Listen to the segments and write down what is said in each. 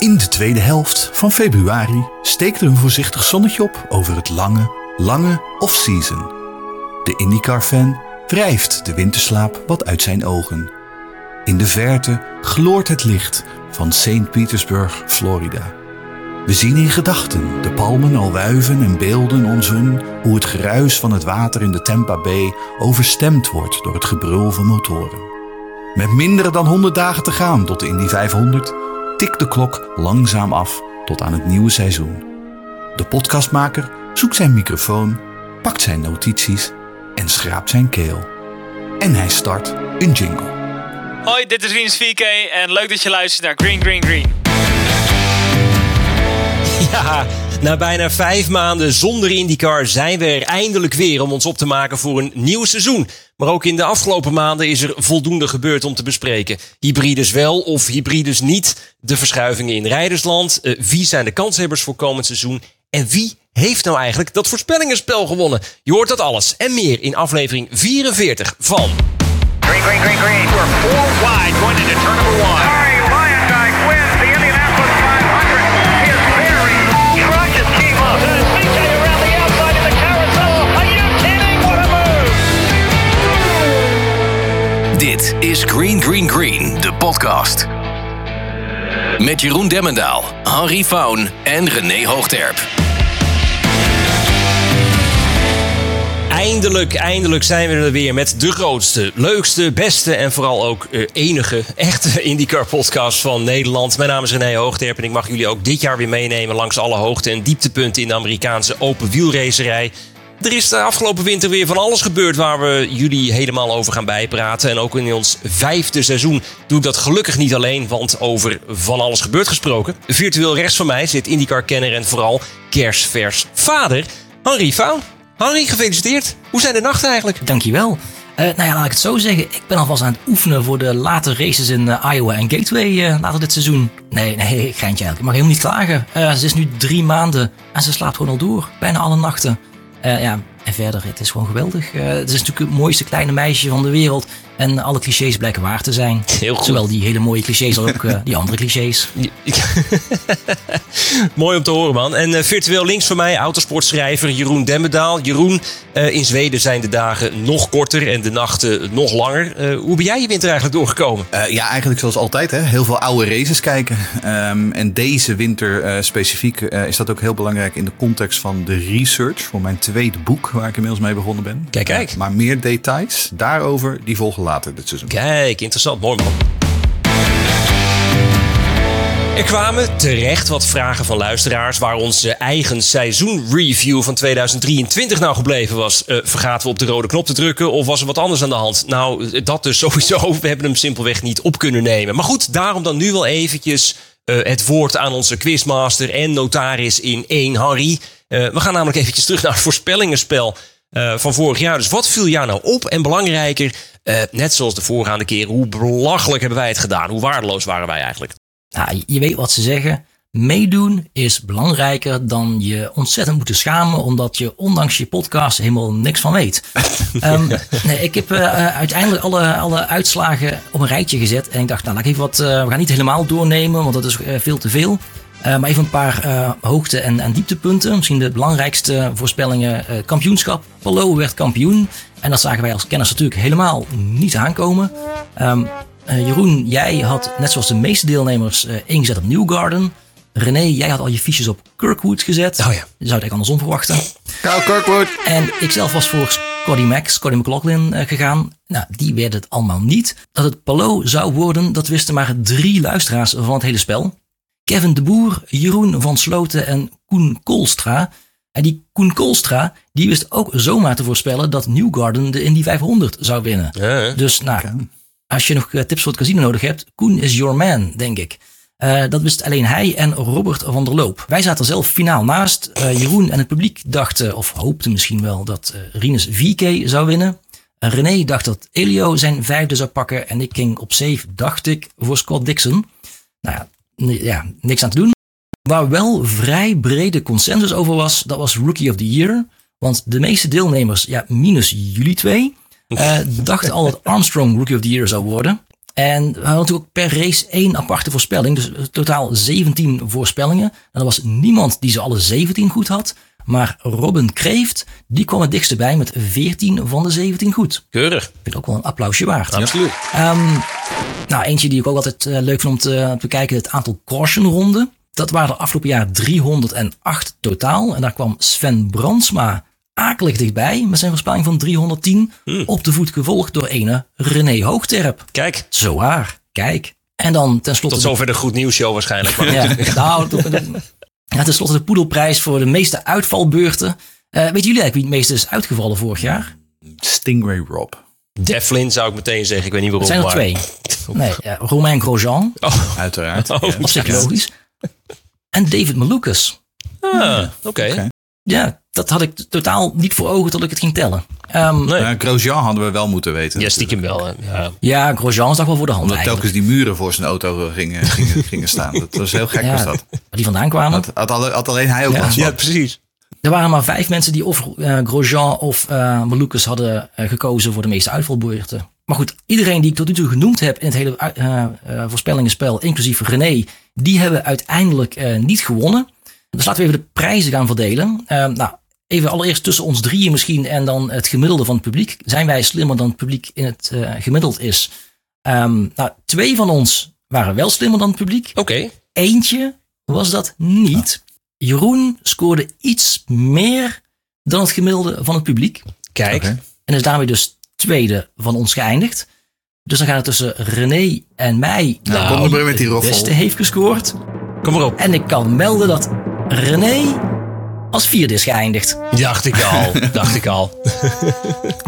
In de tweede helft van februari steekt er een voorzichtig zonnetje op over het lange, lange off-season. De IndyCar-fan wrijft de winterslaap wat uit zijn ogen. In de verte gloort het licht van St. Petersburg, Florida. We zien in gedachten de palmen al wuiven en beelden ons hun hoe het geruis van het water in de Tampa Bay overstemd wordt door het gebrul van motoren. Met minder dan 100 dagen te gaan tot de Indy 500 tikt de klok langzaam af tot aan het nieuwe seizoen. De podcastmaker zoekt zijn microfoon, pakt zijn notities en schraapt zijn keel. En hij start een jingle. Hoi, dit is Rinus 4K en leuk dat je luistert naar Green Green Green. Ja, na bijna vijf maanden zonder IndyCar zijn we er eindelijk weer om ons op te maken voor een nieuw seizoen. Maar ook in de afgelopen maanden is er voldoende gebeurd om te bespreken. Hybrides wel of hybrides niet. De verschuivingen in rijdersland. Uh, wie zijn de kanshebbers voor komend seizoen? En wie heeft nou eigenlijk dat voorspellingenspel gewonnen? Je hoort dat alles en meer in aflevering 44 van... Green, green, green, green. We're four wide going turn number one. Dit is Green Green Green, de podcast. Met Jeroen Demmendaal, Henri Faun en René Hoogterp. Eindelijk, eindelijk zijn we er weer met de grootste, leukste, beste en vooral ook uh, enige echte IndyCar podcast van Nederland. Mijn naam is René Hoogterp en ik mag jullie ook dit jaar weer meenemen langs alle hoogte- en dieptepunten in de Amerikaanse open wielracerij. Er is de afgelopen winter weer van alles gebeurd waar we jullie helemaal over gaan bijpraten. En ook in ons vijfde seizoen doe ik dat gelukkig niet alleen, want over van alles gebeurd gesproken. Virtueel rechts van mij zit IndyCar-kenner en vooral kerstvers vader, Henri Faun. Henri, gefeliciteerd. Hoe zijn de nachten eigenlijk? Dankjewel. Uh, nou ja, laat ik het zo zeggen. Ik ben alvast aan het oefenen voor de late races in uh, Iowa en Gateway later dit seizoen. Nee, nee, geintje eigenlijk. Ik mag helemaal niet klagen. ze is nu drie maanden en ze slaapt gewoon al door. Bijna alle nachten. Ja, en verder, het is gewoon geweldig. het is natuurlijk het mooiste kleine meisje van de wereld. En alle clichés blijken waar te zijn. Heel goed. Zowel die hele mooie clichés als ook uh, die andere clichés. Mooi om te horen, man. En uh, virtueel links van mij, autosportschrijver Jeroen Demmendaal. Jeroen, uh, in Zweden zijn de dagen nog korter en de nachten nog langer. hoe ben jij je winter eigenlijk doorgekomen? ja, eigenlijk zoals altijd. Hè? Heel veel oude races kijken. Um, en deze winter specifiek is dat ook heel belangrijk in de context van de research voor mijn tweede boek, waar ik inmiddels mee begonnen ben. Kijk, kijk. maar meer details daarover, die volgen later Kijk, interessant. Mooi man. Er kwamen terecht wat vragen van luisteraars waar onze eigen seizoenreview van 2023 nou gebleven was. Uh, vergaten we op de rode knop te drukken of was er wat anders aan de hand? Nou, dat dus sowieso. We hebben hem simpelweg niet op kunnen nemen. Maar goed, daarom dan nu wel eventjes uh, het woord aan onze quizmaster en notaris in 1, Harry. Uh, we gaan namelijk eventjes terug naar het voorspellingenspel. Van vorig jaar. Dus wat viel jou nou op? En belangrijker, uh, net zoals de voorgaande keren, hoe belachelijk hebben wij het gedaan? Hoe waardeloos waren wij eigenlijk? Nou, je weet wat ze zeggen. Meedoen is belangrijker dan je ontzettend moeten schamen, omdat je ondanks je podcast helemaal niks van weet. um, nee, ik heb uh, uiteindelijk alle, alle uitslagen op een rijtje gezet. En ik dacht, nou, laat ik even wat. we gaan niet helemaal doornemen, want dat is veel te veel. Uh, maar even een paar uh, hoogte- en, en, dieptepunten. Misschien de belangrijkste voorspellingen. Uh, kampioenschap. Polo werd kampioen. En dat zagen wij als kenners natuurlijk helemaal niet aankomen. Um, Jeroen, jij had net zoals de meeste deelnemers ingezet op Newgarden. René, jij had al je fiches op Kirkwood gezet. Oh ja. Je zou het eigenlijk andersom verwachten. Kyle Kirkwood. En ik zelf was voor Scotty Max, Scotty McLaughlin gegaan. Nou, die werd het allemaal niet. Dat het Palo zou worden, dat wisten maar drie luisteraars van het hele spel. Kevin de Boer, Jeroen van Sloten en Koen Koolstra. En die Koen Koolstra, die wist ook zomaar te voorspellen dat Newgarden de Indy 500 zou winnen. Ja, dus nou, als je nog tips voor het casino nodig hebt, Koen is your man, denk ik. Uh, dat wist alleen hij en Robert van der Loop. Wij zaten zelf finaal naast. Uh, Jeroen en het publiek dachten, of hoopten misschien wel, dat uh, Rinus 4K zou winnen. René dacht dat Elio zijn vijfde zou pakken. En ik ging op safe, dacht ik, voor Scott Dixon. Nou ja, ja, niks aan te doen. Waar wel vrij brede consensus over was, dat was Rookie of the Year. Want de meeste deelnemers, ja, minus jullie twee, uh, dachten al dat Armstrong Rookie of the Year zou worden. En we hadden natuurlijk ook per race één aparte voorspelling. Dus totaal 17 voorspellingen. En er was niemand die ze alle 17 goed had. Maar Robin Kreeft, die kwam het dichtst bij met 14 van de 17 goed. Keurig. Ik vind ook wel een applausje waard. Absoluut. Ehm, nou, eentje die ik ook altijd eh, leuk vind om te, bekijken, het aantal caution-ronden. Dat waren er afgelopen jaar 308 totaal. En daar kwam Sven Brandsma akelig dichtbij met zijn voorspelling van 310. Op de voet gevolgd door ene René Hoogterp. Kijk, Zo waar, kijk. En dan tenslotte... tot zover de Goed Nieuws Show waarschijnlijk. Maar Ja, nou, ja, tenslotte de poedelprijs voor de meeste uitvalbeurten. Eh weten jullie eigenlijk wie het meest is uitgevallen vorig jaar? Stingray Rob. Devlin zou ik meteen zeggen. Ik weet niet Er waarom. zijn er maar- twee. Nee, ja, Romain Grosjean, Uiteraard. Oh, ja. op zich logisch. En David Malukas. Ah, oké. Oké. Ja, dat had ik totaal niet voor ogen tot ik het ging tellen. Ehm, Nee. Ja, Grosjean hadden we wel moeten weten. Ja, stiekem wel. hè. Ja. Ja, Grosjean is toch wel voor de hand Omdat eigenlijk. telkens die muren voor zijn auto gingen, gingen, gingen staan. Dat was heel gek Ja, was dat. waar die vandaan kwamen. Had, had, alle- had alleen hij ook Ja. last van. ja, precies. Er waren maar vijf mensen die of eh, Grosjean of eh Malukas hadden eh, gekozen voor de meeste uitvalbeurten. Maar goed, iedereen die ik tot nu toe genoemd heb in het hele voorspellingenspel, inclusief René, die hebben uiteindelijk eh, niet gewonnen. Dus laten we even de prijzen gaan verdelen. Eh, nou, even allereerst tussen ons drieën misschien en dan het gemiddelde van het publiek. Zijn wij slimmer dan het publiek in het eh, gemiddeld is? Ehm, nou, twee van ons waren wel slimmer dan het publiek. Oké. Eentje was dat niet. Jeroen scoorde iets meer dan het gemiddelde van het publiek. Kijk. Oké. En is daarmee dus tweede van ons geëindigd. Dus dan gaat het tussen René en mij. Nou, met die roffel. beste heeft gescoord. Kom maar op. En ik kan melden dat René als vierde is geëindigd. Dacht ik al. Dacht ik al.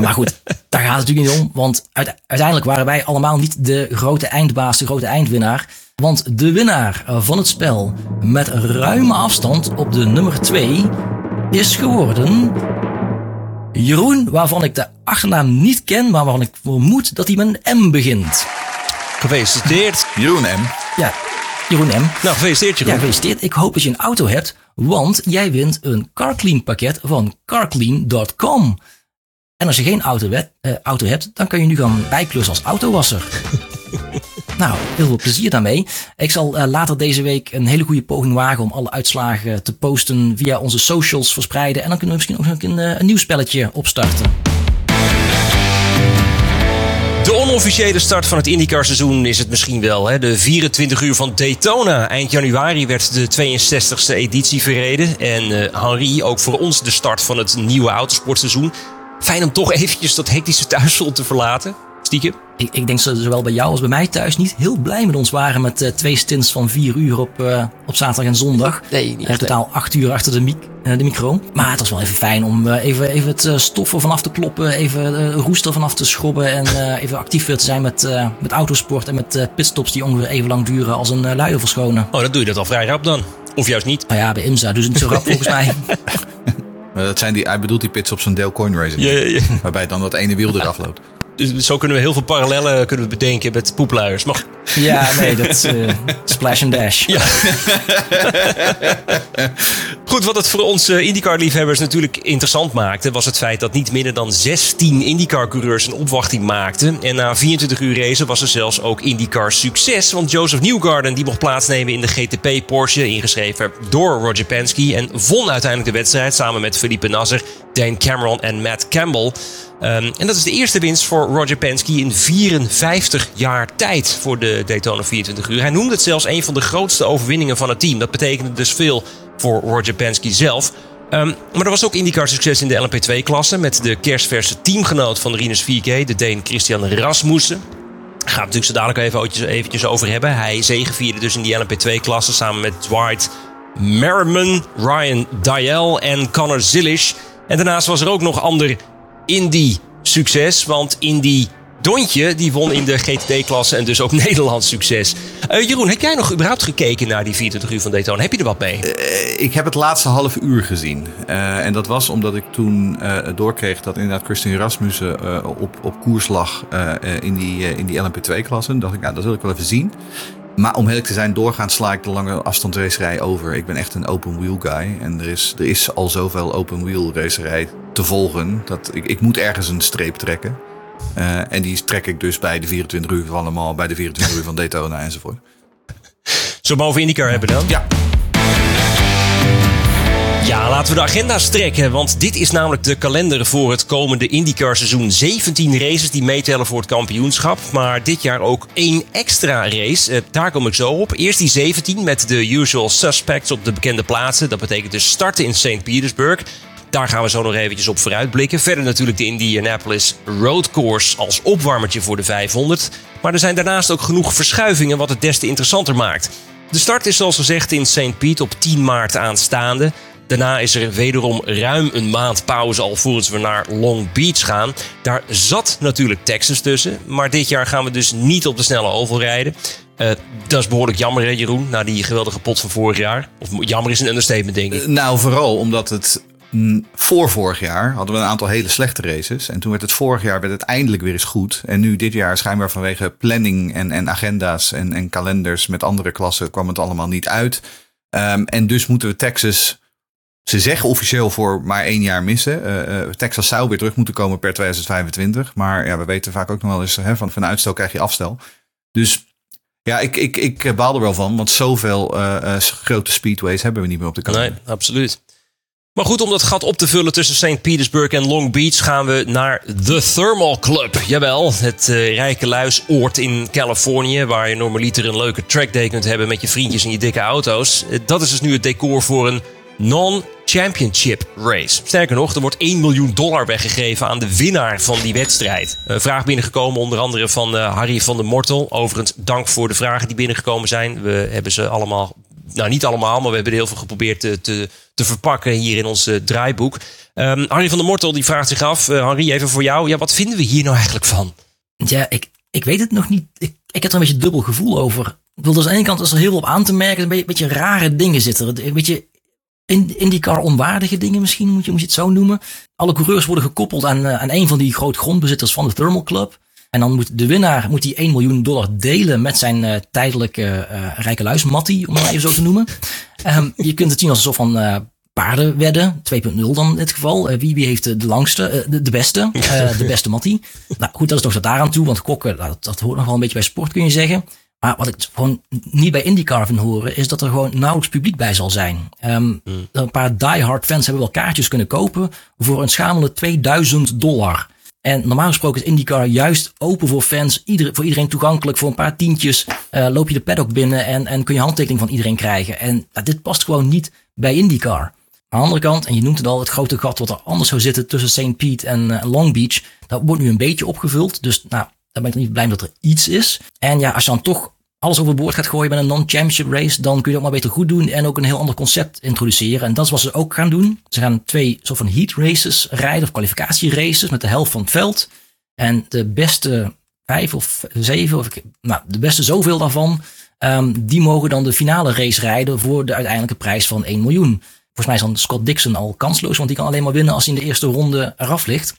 Maar goed, daar gaat het natuurlijk niet om. Want uite- uiteindelijk waren wij allemaal niet de grote eindbaas, de grote eindwinnaar. Want de winnaar van het spel met ruime afstand op de nummer 2 is geworden. Jeroen, waarvan ik de achternaam niet ken, maar waarvan ik vermoed dat hij met een M begint. Gefeliciteerd. Jeroen M. Ja, Jeroen M. Nou, gefeliciteerd Ja, Jeroen. gefeliciteerd. Ik hoop dat je een auto hebt, want jij wint een CarClean pakket van carclean.com. En als je geen auto, wet- eh, auto hebt, dan kan je nu gaan bijklussen als autowasser. nou, heel veel plezier daarmee. Ik zal eh, later deze week een hele goede poging wagen om alle uitslagen te posten via onze socials verspreiden. En dan kunnen we misschien ook een, eh, een nieuw spelletje opstarten. Onofficiële start van het IndyCar seizoen is het misschien wel. Hè? De 24 uur van Daytona. Eind januari werd de 62e editie verreden. En eh Henri, ook voor ons de start van het nieuwe autosportseizoen. Fijn om toch eventjes dat hectische thuisfront te verlaten. Stiekem. Ik, ik denk dat ze zowel bij jou als bij mij thuis niet heel blij met ons waren met eh, twee stints van vier uur op, eh, op zaterdag en zondag. Nee, niet Eh, totaal acht uur achter de, mic- de micro. Maar het was wel even fijn om eh, even, even het stoffen vanaf te kloppen, even de roester vanaf te schrobben en eh, even actief weer te zijn met, eh, met autosport en met eh, pitstops die ongeveer even lang duren als een uh, luier verschonen. Oh, dan doe je dat al vrij rap dan. Of juist niet. Nou ja, bij IMSA doen ze het zo rap volgens mij. Maar dat zijn die, hij bedoelt die pits op zijn Dale Coin Racing. Ja, ja, ja. Waarbij dan dat ene wiel eraf loopt. Dus zo kunnen we heel veel parallellen kunnen we bedenken met poepluiers. Maar Ja, nee, dat eh, splash and dash. Ja. Goed, wat het voor onze IndyCar-liefhebbers natuurlijk interessant maakte... was het feit dat niet minder dan 16 IndyCar-coureurs een opwachting maakten. En na 24 uur racen was er zelfs ook IndyCar-succes. Want Joseph Newgarden die mocht plaatsnemen in de GTP Porsche... ingeschreven door Roger Penske... en won uiteindelijk de wedstrijd samen met Felipe Nasser... Dane Cameron en Matt Campbell... Um, en dat is de eerste winst voor Roger Penske in 54 jaar tijd voor de Daytona 24 uur. Hij noemde het zelfs een van de grootste overwinningen van het team. Dat betekende dus veel voor Roger Penske zelf. Um, maar er was ook IndyCar succes in de LMP2-klasse met de kerstverse teamgenoot van Rinus 4K, de Deen Christian Rasmussen. Daar gaan we natuurlijk zo dadelijk even eventjes, over hebben. Hij zegevierde dus in die LMP2-klasse samen met Dwight Merriman, Ryan Dial en Connor Zilish. En daarnaast was er ook nog ander Indy succes. Want Indy Dontje die won in de GTD-klasse en dus ook Nederlands succes. Uh, Jeroen, heb jij nog überhaupt gekeken naar die 24 uur van Daytona? Heb je er wat mee? Uh, ik heb het laatste half uur gezien. Uh, en dat was omdat ik toen doorkreeg dat inderdaad Christian Rasmussen op, op koers lag in die, in die LMP2-klasse. dacht ik, nou, dat wil ik wel even zien. Maar om eerlijk te zijn, doorgaans sla ik de lange afstandsracerij over. Ik ben echt een open wheel guy. En er is, er is al zoveel open wheel racerij te volgen. Dat ik, ik moet ergens een streep trekken. Eh, en die trek ik dus bij de 24 uur van Le Mans, bij de 24 uur van Daytona enzovoort. We over IndyCar hebben dan? Ja, Ja, laten we de agenda's trekken. Want dit is namelijk de kalender voor het komende IndyCar seizoen. 17 races die meetellen voor het kampioenschap. Maar dit jaar ook één extra race. Eh, daar kom ik zo op. Eerst die 17 met de usual suspects op de bekende plaatsen. Dat betekent dus starten in St. Petersburg. Daar gaan we zo nog eventjes op vooruitblikken. Verder natuurlijk de Indianapolis Road Course als opwarmertje voor de 500. Maar er zijn daarnaast ook genoeg verschuivingen wat het des te interessanter maakt. De start is zoals gezegd in St. Piet op 10 maart aanstaande. Daarna is er wederom ruim een maand pauze alvorens we naar Long Beach gaan. Daar zat natuurlijk Texas tussen. Maar dit jaar gaan we dus niet op de snelle oval rijden. Eh, dat is behoorlijk jammer, hè, Jeroen? Na die geweldige pot van vorig jaar. Of jammer is een understatement, denk ik. nou vooral omdat het voor vorig jaar hadden we een aantal hele slechte races. En toen werd het vorig jaar werd het eindelijk weer eens goed. En nu dit jaar schijnbaar vanwege planning en, en agenda's en, en kalenders met andere klassen kwam het allemaal niet uit. Ehm, en dus moeten we Texas ze zeggen officieel voor maar één jaar missen. Eh, eh, Texas zou weer terug moeten komen per 2025. Maar ja, we weten vaak ook nog wel eens hè, van, van uitstel krijg je afstel. Dus ja, ik, ik, ik baal er wel van. Want zoveel eh, grote speedways hebben we niet meer op de kalender. Nee, absoluut. Maar goed, om dat gat op te vullen tussen St. Petersburg en Long Beach gaan we naar The Thermal Club. Jawel, het rijke luisoord in Californië, waar je normaliter een leuke trackday kunt hebben met je vriendjes en je dikke auto's. dat is dus nu het decor voor een non-championship race. Sterker nog, er wordt 1 miljoen dollar weggegeven aan de winnaar van die wedstrijd. Een vraag binnengekomen onder andere van uh, Harry van der Mortel. Overigens, dank voor de vragen die binnengekomen zijn. We hebben ze allemaal, nou niet allemaal, maar we hebben er heel veel geprobeerd te, te, te verpakken hier in ons uh, draaiboek. Um, Harry van der Mortel die vraagt zich af, uh, Harry, even voor jou. Ja, wat vinden we hier nou eigenlijk van? Ja, ik, ik weet het nog niet. Ik, ik heb er een beetje dubbel gevoel over. Ik bedoel, dus aan de ene kant is er heel veel op aan te merken. Een beetje, beetje rare dingen zitten. Een beetje in, IndyCar onwaardige dingen misschien, moet je, moet je het zo noemen. Alle coureurs worden gekoppeld aan, eh, aan een van die groot grondbezitters van de Thermal Club. En dan moet de winnaar moet die 1 miljoen dollar delen met zijn uh, tijdelijke uh, rijke luis, Matty, om het even zo te noemen. Um, je kunt het zien als een soort van uh, paardenwedden, 2.0 dan in dit geval. wie, wie heeft de, langste, de, de, beste, de beste Matty. Nou goed, dat is toch daar aan toe, want kokken, nou, dat, dat hoort nog wel een beetje bij sport kun je zeggen. Maar wat ik gewoon niet bij IndyCar vind horen, is dat er gewoon nauwelijks publiek bij zal zijn. Um, Een paar diehard fans hebben wel kaartjes kunnen kopen voor een schamele 2000 dollar. En normaal gesproken is IndyCar juist open voor fans, voor iedereen toegankelijk. Voor een paar tientjes uh, loop je de paddock binnen en, en kun je handtekening van iedereen krijgen. En dit past gewoon niet bij IndyCar. Aan de andere kant, en je noemt het al, het grote gat wat er anders zou zitten tussen St. Pete en uh, Long Beach, dat wordt nu een beetje opgevuld. Dus nou, daar ben ik niet blij dat er iets is. En ja, als je dan toch alles overboord gaat gooien met een non-championship race, dan kun je het ook maar beter goed doen en ook een heel ander concept introduceren. En dat is wat ze ook gaan doen. Ze gaan twee soort van heat races rijden, of kwalificatieraces met de helft van het veld. En de beste vijf of zeven, of nou, de beste zoveel daarvan, um, die mogen dan de finale race rijden voor de uiteindelijke prijs van 1 miljoen. Volgens mij is dan Scott Dixon al kansloos, want die kan alleen maar winnen als hij in de eerste ronde eraf ligt.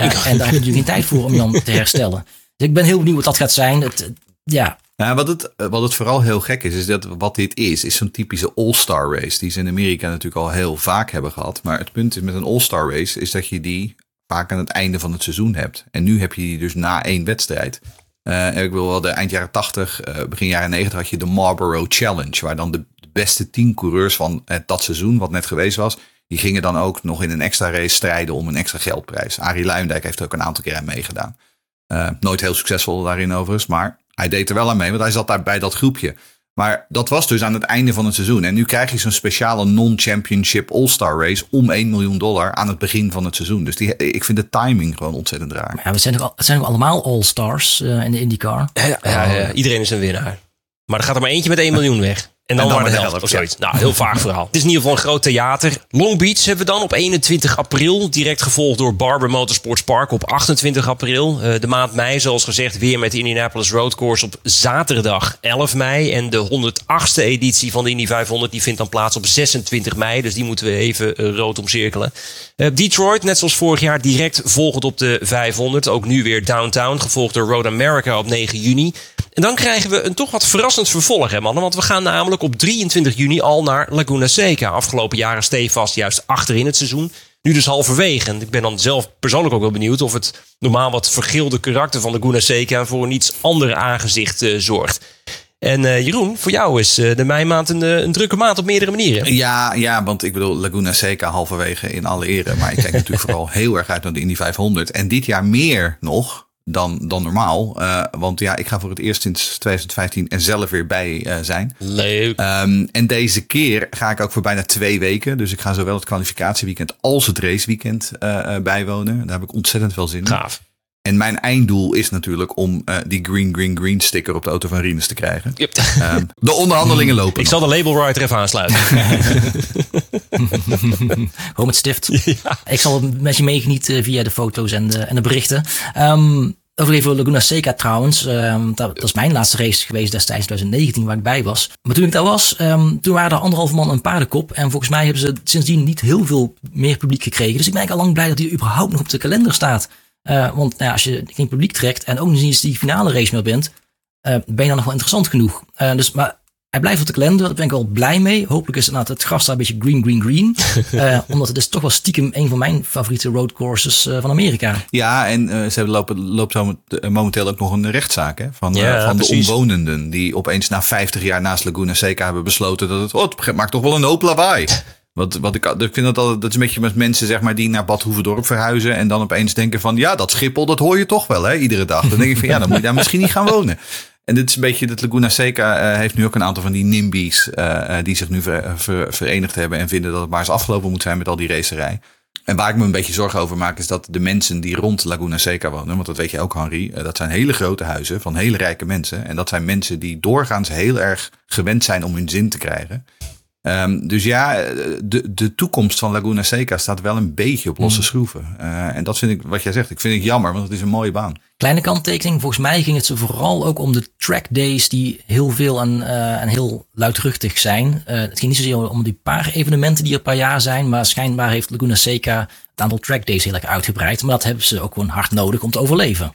Uh, en daar heb je natuurlijk geen tijd voor om je dan te herstellen. Dus ik ben heel benieuwd wat dat gaat zijn. Het, ja, ja, wat, het, wat het vooral heel gek is, is dat wat dit is, is zo'n typische all-star race. Die ze in Amerika natuurlijk al heel vaak hebben gehad. Maar het punt is met een all-star race, is dat je die vaak aan het einde van het seizoen hebt. En nu heb je die dus na één wedstrijd. Uh, ik wil wel de eind jaren 80, uh, begin jaren 90 had je de Marlboro Challenge. Waar dan de beste tien coureurs van uh, dat seizoen, wat net geweest was, die gingen dan ook nog in een extra race strijden om een extra geldprijs. Arie Luijendijk heeft er ook een aantal keer aan meegedaan. nooit heel succesvol daarin overigens, maar hij deed er wel aan mee, want hij zat daar bij dat groepje. Maar dat was dus aan het einde van het seizoen. En nu krijg je zo'n speciale non-championship all-star race om 1 miljoen dollar aan het begin van het seizoen. Dus die, ik vind de timing gewoon ontzettend raar. Ja, we zijn ook, het zijn ook allemaal all-stars uh, in de IndyCar. Ja, ja, ja, iedereen is een winnaar. Maar er gaat er maar eentje met 1 miljoen weg. En dan, en dan maar de, helft, helft of zoiets. Ja. Nou, heel vaag verhaal. Het is in ieder geval een groot theater. Long Beach hebben we dan op 21 april. Direct gevolgd door Barber Motorsports Park op 28 april. Uh, de maand mei, zoals gezegd, weer met de Indianapolis Road Course op zaterdag 11 mei. En de 108ste editie van de Indy 500 die vindt dan plaats op 26 mei. Dus die moeten we even uh, rood omcirkelen. Uh, Detroit, net zoals vorig jaar, direct volgend op de 500. Ook nu weer downtown, gevolgd door Road America op 9 juni. En dan krijgen we een toch wat verrassend vervolg, hè mannen. Want we gaan namelijk op 23 juni al naar Laguna Seca. Afgelopen jaren stevast juist achterin het seizoen. Nu dus halverwege. En ik ben dan zelf persoonlijk ook wel benieuwd of het normaal wat vergilde karakter van Laguna Seca voor een iets ander aangezicht eh, zorgt. En eh, Jeroen, voor jou is eh, de meimaand een, een drukke maand op meerdere manieren. Ja, ja, want ik bedoel, Laguna Seca halverwege in alle ere. Maar ik kijk natuurlijk vooral heel erg uit naar de Indy 500. En dit jaar meer nog dan, dan normaal. Eh, want ja, ik ga voor het eerst sinds 2015 er zelf weer bij eh, zijn. Leuk. Ehm, en deze keer ga ik ook voor bijna twee weken. Dus ik ga zowel het kwalificatieweekend als het raceweekend eh, bijwonen. Daar heb ik ontzettend veel zin in. Gaaf. En mijn einddoel is natuurlijk om eh, die green, green, green sticker op de auto van Rinus te krijgen. Yep. Ehm, de onderhandelingen lopen. Ik nog. zal de label writer even aansluiten. Gewoon met stift. Ik zal met je meegenieten via de foto's en de, en de berichten. Ehm over even Laguna Seca trouwens. Ehm, dat, dat is mijn laatste race geweest destijds 2019 waar ik bij was. Maar toen ik daar was, ehm, toen waren er anderhalf man een paardenkop. En volgens mij hebben ze sindsdien niet heel veel meer publiek gekregen. Dus ik ben eigenlijk al lang blij dat hij überhaupt nog op de kalender staat. Eh, want nou ja, als je geen publiek trekt en ook nog eens die finale race meer bent, eh, ben je dan nog wel interessant genoeg. Eh, dus, maar hij blijft op de kalender, daar ben ik wel blij mee. Hopelijk is inderdaad het gras daar een beetje green, green, green. Eh, omdat het is toch wel stiekem een van mijn favoriete roadcourses eh, van Amerika. Ja, en eh, ze hebben lopen, loopt zo momenteel ook nog een rechtszaak hè, van, Ja, van de omwonenden. Die opeens na 50 jaar naast Laguna Seca hebben besloten dat het, oh, het maakt toch wel een hoop lawaai. Wat, wat ik, ik vind dat altijd, dat is een beetje met mensen zeg maar, die naar Bad Hoeverdorp verhuizen. En dan opeens denken van, ja, dat Schiphol, dat hoor je toch wel, hè, iedere dag. Dan denk ik van, ja, dan moet je daar misschien niet gaan wonen. En dit is een beetje, dat Laguna Seca eh, heeft nu ook een aantal van die NIMBY's eh, eh, die zich nu ver- ver- verenigd hebben en vinden dat het maar eens afgelopen moet zijn met al die racerij. En waar ik me een beetje zorgen over maak, is dat de mensen die rond Laguna Seca wonen, want dat weet je ook, Henri, dat zijn hele grote huizen van hele rijke mensen. En dat zijn mensen die doorgaans heel erg gewend zijn om hun zin te krijgen. Ehm, dus ja, de, de toekomst van Laguna Seca staat wel een beetje op losse schroeven. Eh, en dat vind ik, wat jij zegt, ik vind ik jammer, want het is een mooie baan. Kleine kanttekening, volgens mij ging het ze vooral ook om de track days die heel veel en, eh, en heel luidruchtig zijn. Eh, het ging niet zozeer om die paar evenementen die er per jaar zijn, maar schijnbaar heeft Laguna Seca het aantal track days heel erg uitgebreid. Maar dat hebben ze ook gewoon hard nodig om te overleven.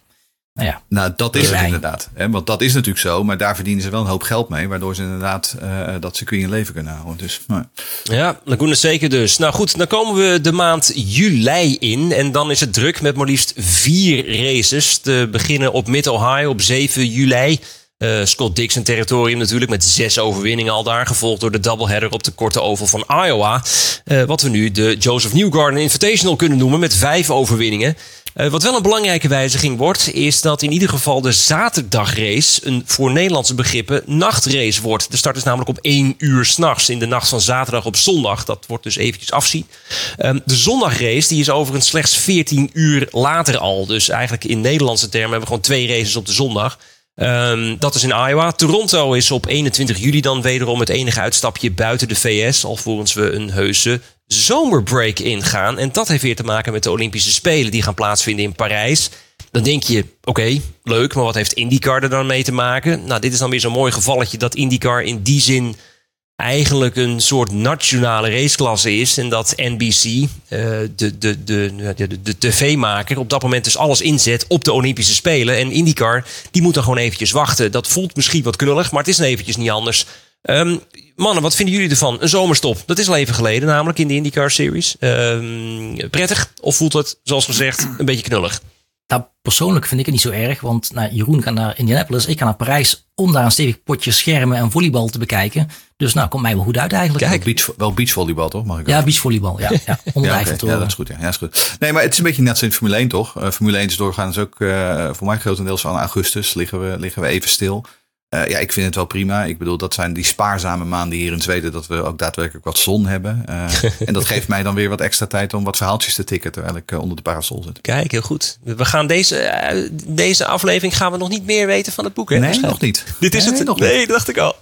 Nou ja, Nou, dat is het inderdaad. Hè? Want dat is natuurlijk zo, maar daar verdienen ze wel een hoop geld mee, waardoor ze inderdaad eh, dat circuit in leven kunnen houden. Dus, nou, Ja, Laguna zeker dus. Nou goed, dan komen we de maand juli in. En dan is het druk met maar liefst vier races. Te beginnen op Mid-Ohio op 7 juli. Eh, Scott Dixon territorium natuurlijk met zes overwinningen al daar. Gevolgd door de doubleheader op de korte oval van Iowa. Eh, wat we nu de Joseph Newgarden Invitational kunnen noemen met vijf overwinningen. Eh, wat wel een belangrijke wijziging wordt, is dat in ieder geval de zaterdagrace een voor Nederlandse begrippen nachtrace wordt. De start is namelijk om 1 uur s'nachts in de nacht van zaterdag op zondag. Dat wordt dus eventjes afzien. Ehm, de zondagrace die is overigens slechts 14 uur later al. Dus eigenlijk in Nederlandse termen hebben we gewoon twee races op de zondag. Ehm, dat is in Iowa. Toronto is op 21 juli dan wederom het enige uitstapje buiten de VS. Alvorens we een heuse zomerbreak ingaan. En dat heeft weer te maken met de Olympische Spelen die gaan plaatsvinden in Parijs. Dan denk je, oké, leuk, maar wat heeft IndyCar er dan mee te maken? Nou, dit is dan weer zo'n mooi gevalletje dat IndyCar in die zin eigenlijk een soort nationale raceklasse is. En dat NBC, eh, de, de, de, de, de, tv-maker, op dat moment dus alles inzet op de Olympische Spelen. En IndyCar, die moet dan gewoon eventjes wachten. Dat voelt misschien wat knullig, maar het is eventjes niet anders. Ehm, mannen, wat vinden jullie ervan? Een zomerstop. Dat is al even geleden, namelijk in de IndyCar Series. Ehm, prettig? Of voelt het, zoals gezegd, een beetje knullig? Nou, persoonlijk vind ik het niet zo erg, want nou, Jeroen gaat naar Indianapolis, ik ga naar Parijs om daar een stevig potje schermen en volleybal te bekijken. Dus nou, komt mij wel goed uit eigenlijk. wel, beach, wel beachvolleybal toch? Mag ik Ja, beachvolleybal, ja. ja onder Ja, ja, dat is goed. Ja. ja, is goed. Nee, maar het is een beetje net zoals in Formule 1, toch? Eh, Formule 1 is doorgaans ook eh, voor mij grotendeels van augustus liggen we, liggen we even stil. Eh, ja, ik vind het wel prima. Ik bedoel, dat zijn die spaarzame maanden hier in Zweden dat we ook daadwerkelijk wat zon hebben. Eh, en dat geeft mij dan weer wat extra tijd om wat verhaaltjes te tikken terwijl ik eh, onder de parasol zit. Kijk, heel goed. We gaan deze, deze aflevering gaan we nog niet meer weten van het boek. Hè? Nee, nog niet. Dit is Nee, het nog Nee, dat dacht ik al.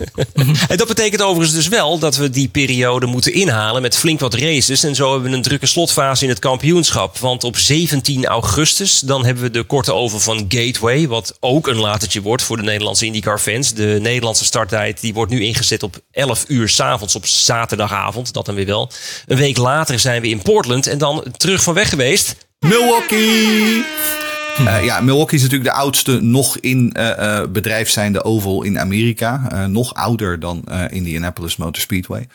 en dat betekent overigens dus wel dat we die periode moeten inhalen met flink wat races. En zo hebben we een drukke slotfase in het kampioenschap. Want op 17 augustus dan hebben we de korte over van Gateway. Wat ook een latertje wordt voor de Nederlandse IndyCar fans. De Nederlandse starttijd die wordt nu ingezet op 11 uur s'avonds op zaterdagavond. Dat dan weer wel. Een week later zijn we in Portland en dan terug van weg geweest. Milwaukee! Eh, ja, Milwaukee is natuurlijk de oudste nog in eh, bedrijf zijnde oval in Amerika. Nog ouder dan Indianapolis Motor Speedway.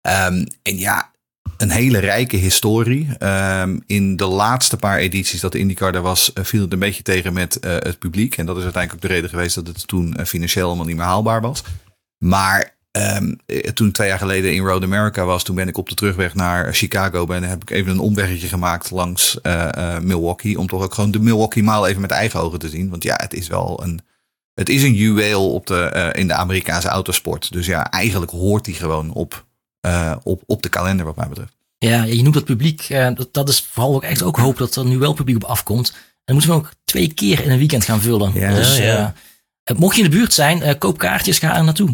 Ehm, en ja, een hele rijke historie. Ehm, in de laatste paar edities dat de IndyCar er was, eh, viel het een beetje tegen met eh, het publiek. En dat is uiteindelijk ook de reden geweest dat het toen eh, financieel helemaal niet meer haalbaar was. Maar eh, toen twee jaar geleden in Road America was, toen ben ik op de terugweg naar Chicago. Ben, heb ik even een omweggetje gemaakt langs Milwaukee. Om toch ook gewoon de Milwaukee Mile even met eigen ogen te zien. Want ja, het is wel een, het is een juweel op de, in de Amerikaanse autosport. Dus ja, eigenlijk hoort die gewoon op, eh, op, op de kalender wat mij betreft. Ja, je noemt het publiek. eh, dat, dat is vooral ook echt ook hoop dat er nu wel publiek op afkomt. En dan moeten we ook twee keer in een weekend gaan vullen. Ja, dus ja. eh, mocht je in de buurt zijn, eh, koop kaartjes, ga er naartoe.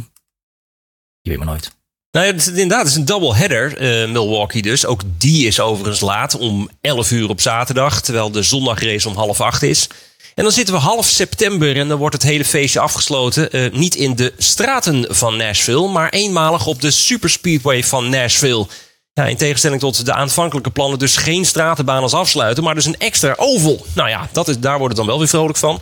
Je weet maar nooit. Nou ja, het inderdaad, het is een double header, eh, Milwaukee dus. Ook die is overigens laat, om 11 uur op zaterdag. Terwijl de zondagrace om half acht is. En dan zitten we half september en dan wordt het hele feestje afgesloten. eh, niet in de straten van Nashville, maar eenmalig op de superspeedway van Nashville. Ja, in tegenstelling tot de aanvankelijke plannen dus geen stratenbaan als afsluiten, maar dus een extra oval. Nou ja, dat is, daar wordt het dan wel weer vrolijk van.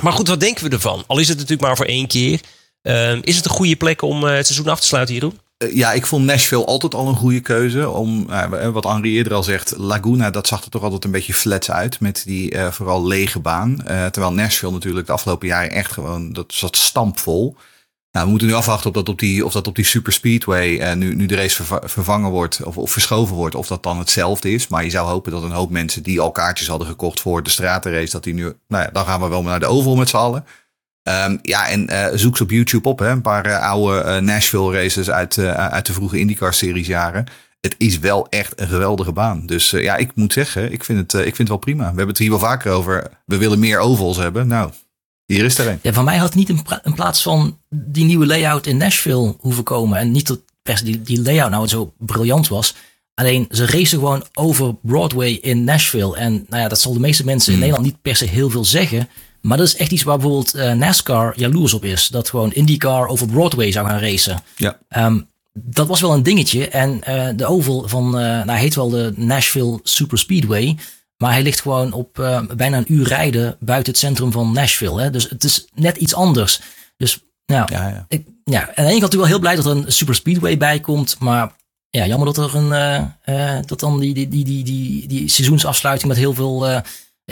Maar goed, wat denken we ervan? Al is het natuurlijk maar voor één keer. Eh, is het een goede plek om eh, het seizoen af te sluiten, Jeroen? Eh, Ja, ik vond Nashville altijd al een goede keuze. Om, eh, wat Henri eerder al zegt, Laguna, dat zag er toch altijd een beetje flats uit. Met die eh, vooral lege baan. Eh, terwijl Nashville natuurlijk de afgelopen jaren echt gewoon, dat zat stampvol. Nou, we moeten nu afwachten of dat op die, of dat op die super speedway, eh, nu, nu de race verva- vervangen wordt of, of verschoven wordt, of dat dan hetzelfde is. Maar je zou hopen dat een hoop mensen die al kaartjes hadden gekocht voor de stratenrace, dat die nu, nou ja, dan gaan we wel naar de oval met z'n allen. Ehm, ja, en eh, zoek ze op YouTube op. Hè. Een paar eh, oude eh, Nashville races uit, uit de vroege IndyCar-series jaren. Het is wel echt een geweldige baan. Dus ja, ik moet zeggen, ik vind, het, ik vind het wel prima. We hebben het hier wel vaker over. We willen meer ovals hebben. Nou, hier is er een. Ja, van mij had het niet in plaats van die nieuwe layout in Nashville hoeven komen. En niet dat per se die, die layout nou zo briljant was. Alleen ze racen gewoon over Broadway in Nashville. En nou ja, dat zal de meeste mensen in Nederland niet per se heel veel zeggen. Maar dat is echt iets waar bijvoorbeeld eh, NASCAR jaloers op is. Dat gewoon IndyCar over Broadway zou gaan racen. Ja. Ehm, dat was wel een dingetje. En eh, de oval van, eh, nou hij heet wel de Nashville Super Speedway. Maar hij ligt gewoon op bijna een uur rijden buiten het centrum van Nashville. Hè? Dus het is net iets anders. Dus nou, Ja, ja. Ik, ja, aan de ene kant natuurlijk wel heel blij dat er een super speedway bij komt. Maar ja, jammer dat er een, dat dan die, die, die, die, die, die seizoensafsluiting met heel veel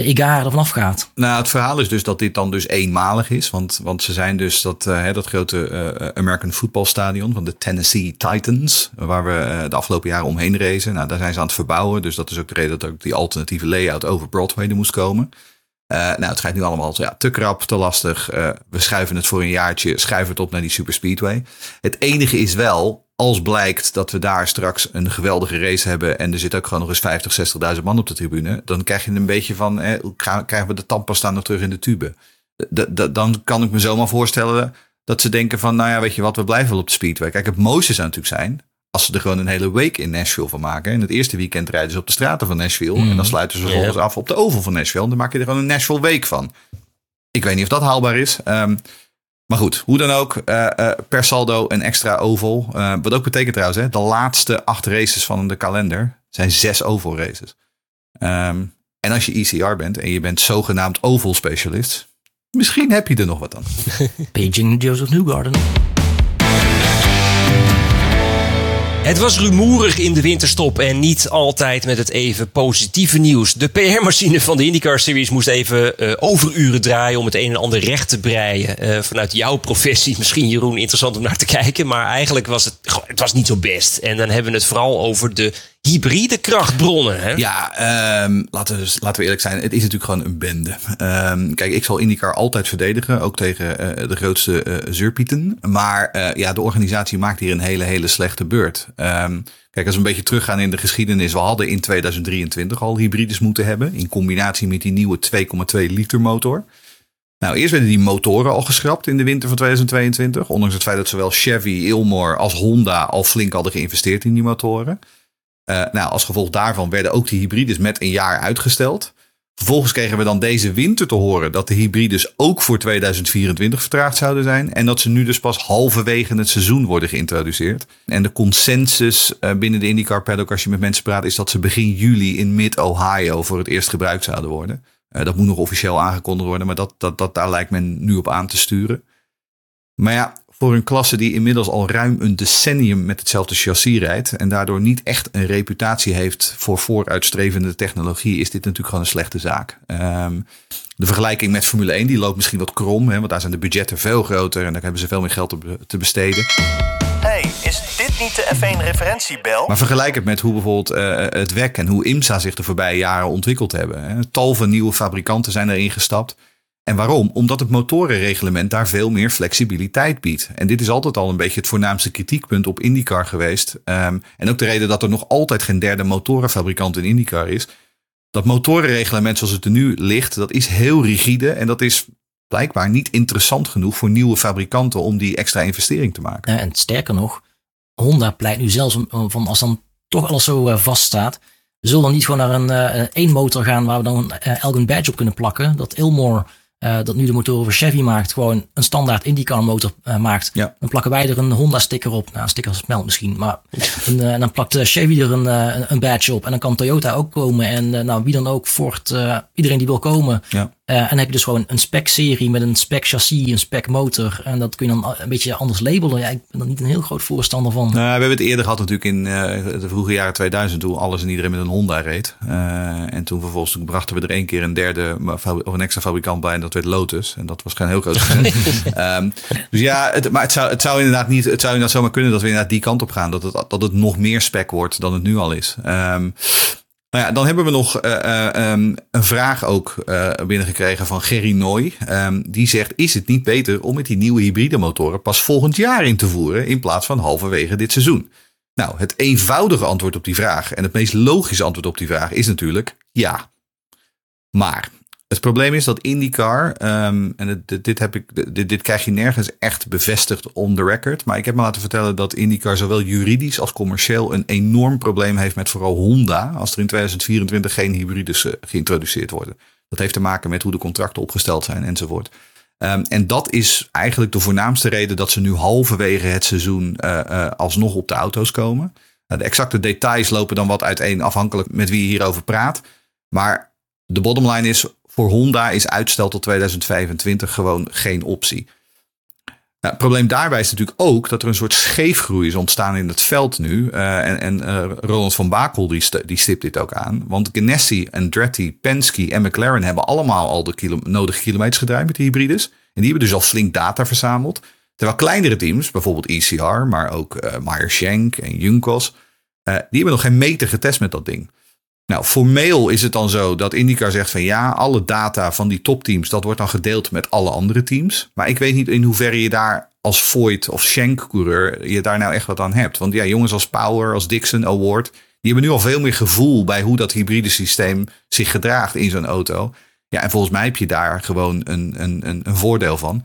egaren ervan afgaat. Nou, het verhaal is dus dat dit dan dus eenmalig is. Want, want ze zijn dus dat, eh, dat grote eh, American Football Stadion van de Tennessee Titans. Waar we eh, de afgelopen jaren omheen racen. Nou, daar zijn ze aan het verbouwen. Dus dat is ook de reden dat ook die alternatieve layout over Broadway er moest komen. Nou, het gaat nu allemaal ja, te krap, te lastig. We schuiven het voor een jaartje, schuiven het op naar die Super Speedway. Het enige is wel, als blijkt dat we daar straks een geweldige race hebben en er zit ook gewoon nog eens 50, 60.000 man op de tribune, dan krijg je een beetje van, eh, krijgen we de tandpasta nog terug in de tube? D- dan kan ik me zomaar voorstellen dat ze denken van, nou ja, weet je wat, we blijven wel op de Speedway. Kijk, het mooiste zou natuurlijk zijn als ze er gewoon een hele week in Nashville van maken. En het eerste weekend rijden ze op de straten van Nashville. En dan sluiten ze vervolgens af op de oval van Nashville. En dan maak je er gewoon een Nashville week van. Ik weet niet of dat haalbaar is. Ehm, maar goed, hoe dan ook, eh, eh, per saldo een extra oval. Eh, wat ook betekent trouwens, hè, de laatste acht races van de kalender zijn zes oval races. Ehm, en als je ECR bent en je bent zogenaamd oval specialist, misschien heb je er nog wat aan. Beijing Joseph Newgarden. Het was rumoerig in de winterstop en niet altijd met het even positieve nieuws. De PR-machine van de IndyCar Series moest even eh, overuren draaien om het een en ander recht te breien. Eh, vanuit jouw professie, misschien Jeroen, interessant om naar te kijken. Maar eigenlijk was het, het was niet zo best. En dan hebben we het vooral over de hybride krachtbronnen. Hè? Ja, ehm, laten, we, dus- laten we eerlijk zijn. Het is natuurlijk gewoon een bende. Ehm, kijk, ik zal IndyCar altijd verdedigen. Ook tegen eh, de grootste eh zurpieten. Maar eh, ja, de organisatie maakt hier een hele, hele slechte beurt. Ehm, kijk, als we een beetje teruggaan in de geschiedenis. We hadden in 2023 al hybrides moeten hebben. In combinatie met die nieuwe 2,2 liter motor. Nou, eerst werden die motoren al geschrapt in de winter van 2022. Ondanks het feit dat zowel Chevy, Ilmor als Honda al flink hadden geïnvesteerd in die motoren. Uh, nou, als gevolg daarvan werden ook de hybrides met een jaar uitgesteld. Vervolgens kregen we dan deze winter te horen dat de hybrides ook voor 2024 vertraagd zouden zijn. En dat ze nu dus pas halverwege het seizoen worden geïntroduceerd. En de consensus uh, binnen de IndyCar paddock, als je met mensen praat, is dat ze begin juli in mid-Ohio voor het eerst gebruikt zouden worden. Uh, dat moet nog officieel aangekondigd worden, maar dat, dat, dat, daar lijkt men nu op aan te sturen. Maar ja, voor een klasse die inmiddels al ruim een decennium met hetzelfde chassis rijdt en daardoor niet echt een reputatie heeft voor vooruitstrevende technologie, is dit natuurlijk gewoon een slechte zaak. Ehm, de vergelijking met Formule 1 die loopt misschien wat krom, hè, want daar zijn de budgetten veel groter en daar hebben ze veel meer geld te, te besteden. Hey, is dit niet de F1-referentiebel? Maar vergelijk het met hoe bijvoorbeeld eh, het WEC en hoe IMSA zich de voorbije jaren ontwikkeld hebben. Hè. Tal van nieuwe fabrikanten zijn erin gestapt. En waarom? Omdat het motorenreglement daar veel meer flexibiliteit biedt. En dit is altijd al een beetje het voornaamste kritiekpunt op IndyCar geweest. Ehm, en ook de reden dat er nog altijd geen derde motorenfabrikant in IndyCar is. Dat motorenreglement zoals het er nu ligt, dat is heel rigide. En dat is blijkbaar niet interessant genoeg voor nieuwe fabrikanten om die extra investering te maken. En sterker nog, Honda pleit nu zelfs om- van als dan toch alles zo eh, vaststaat. We zullen dan niet gewoon naar een eh, één motor gaan waar we dan eh, Elgin Badge op kunnen plakken. Dat Ilmore, eh, dat nu de motoren voor Chevy maakt, gewoon een standaard IndyCar motor eh, maakt. Ja. Dan plakken wij er een Honda sticker op. Nou, een sticker smelt misschien. Maar een, eh, en dan plakt Chevy er een, een- badge op. En dan kan Toyota ook komen. En nou, wie dan ook, Ford, iedereen die wil komen. Ja. En dan heb je dus gewoon een spec-serie met een spec-chassis, een spec-motor. En dat kun je dan een beetje anders labelen. Ja, ik ben er niet een heel groot voorstander van. Nou, we hebben het eerder gehad natuurlijk in de vroege jaren 2000 toen alles en iedereen met een Honda reed. En toen vervolgens toen brachten we er één keer een derde of een extra fabrikant bij en dat werd Lotus. En dat was geen heel groot. Ehm, dus ja, het, maar het zou, het zou inderdaad niet, het zou inderdaad zomaar kunnen dat we inderdaad die kant op gaan. Dat het, dat het nog meer spec wordt dan het nu al is. Ehm, nou ja, dan hebben we nog eh, eh, ehm, een vraag ook eh, binnengekregen van Gerry Nooy. Die zegt, is het niet beter om met die nieuwe hybride motoren pas volgend jaar in te voeren in plaats van halverwege dit seizoen? Nou, het eenvoudige antwoord op die vraag en het meest logische antwoord op die vraag is natuurlijk ja. Maar het probleem is dat IndyCar, ehm, en dit, heb ik, dit krijg je nergens echt bevestigd on the record. Maar ik heb me laten vertellen dat IndyCar zowel juridisch als commercieel een enorm probleem heeft met vooral Honda. Als er in 2024 geen hybrides eh, geïntroduceerd worden. Dat heeft te maken met hoe de contracten opgesteld zijn enzovoort. Ehm, en dat is eigenlijk de voornaamste reden dat ze nu halverwege het seizoen eh, eh, alsnog op de auto's komen. Nou, de exacte details lopen dan wat uiteen afhankelijk met wie je hierover praat. Maar de bottom line is, voor Honda is uitstel tot 2025 gewoon geen optie. Nou, het probleem daarbij is natuurlijk ook dat er een soort scheefgroei is ontstaan in het veld nu. Eh, en en eh, Roland van Bakel die, die stipt dit ook aan. Want Ganassi, Andretti, Penske en McLaren hebben allemaal al de nodige kilometers gedraaid met de hybrides. En die hebben dus al flink data verzameld. Terwijl kleinere teams, bijvoorbeeld ECR, maar ook eh Meyer Shank en Junkos, die hebben nog geen meter getest met dat ding. Nou, formeel is het dan zo dat IndyCar zegt van ja, alle data van die topteams, dat wordt dan gedeeld met alle andere teams. Maar ik weet niet in hoeverre je daar als Voigt of Schenk-coureur je daar nou echt wat aan hebt. Want ja, jongens als Power, als Dixon, Award, die hebben nu al veel meer gevoel bij hoe dat hybride systeem zich gedraagt in zo'n auto. Ja, en volgens mij heb je daar gewoon een, een, een, een voordeel van.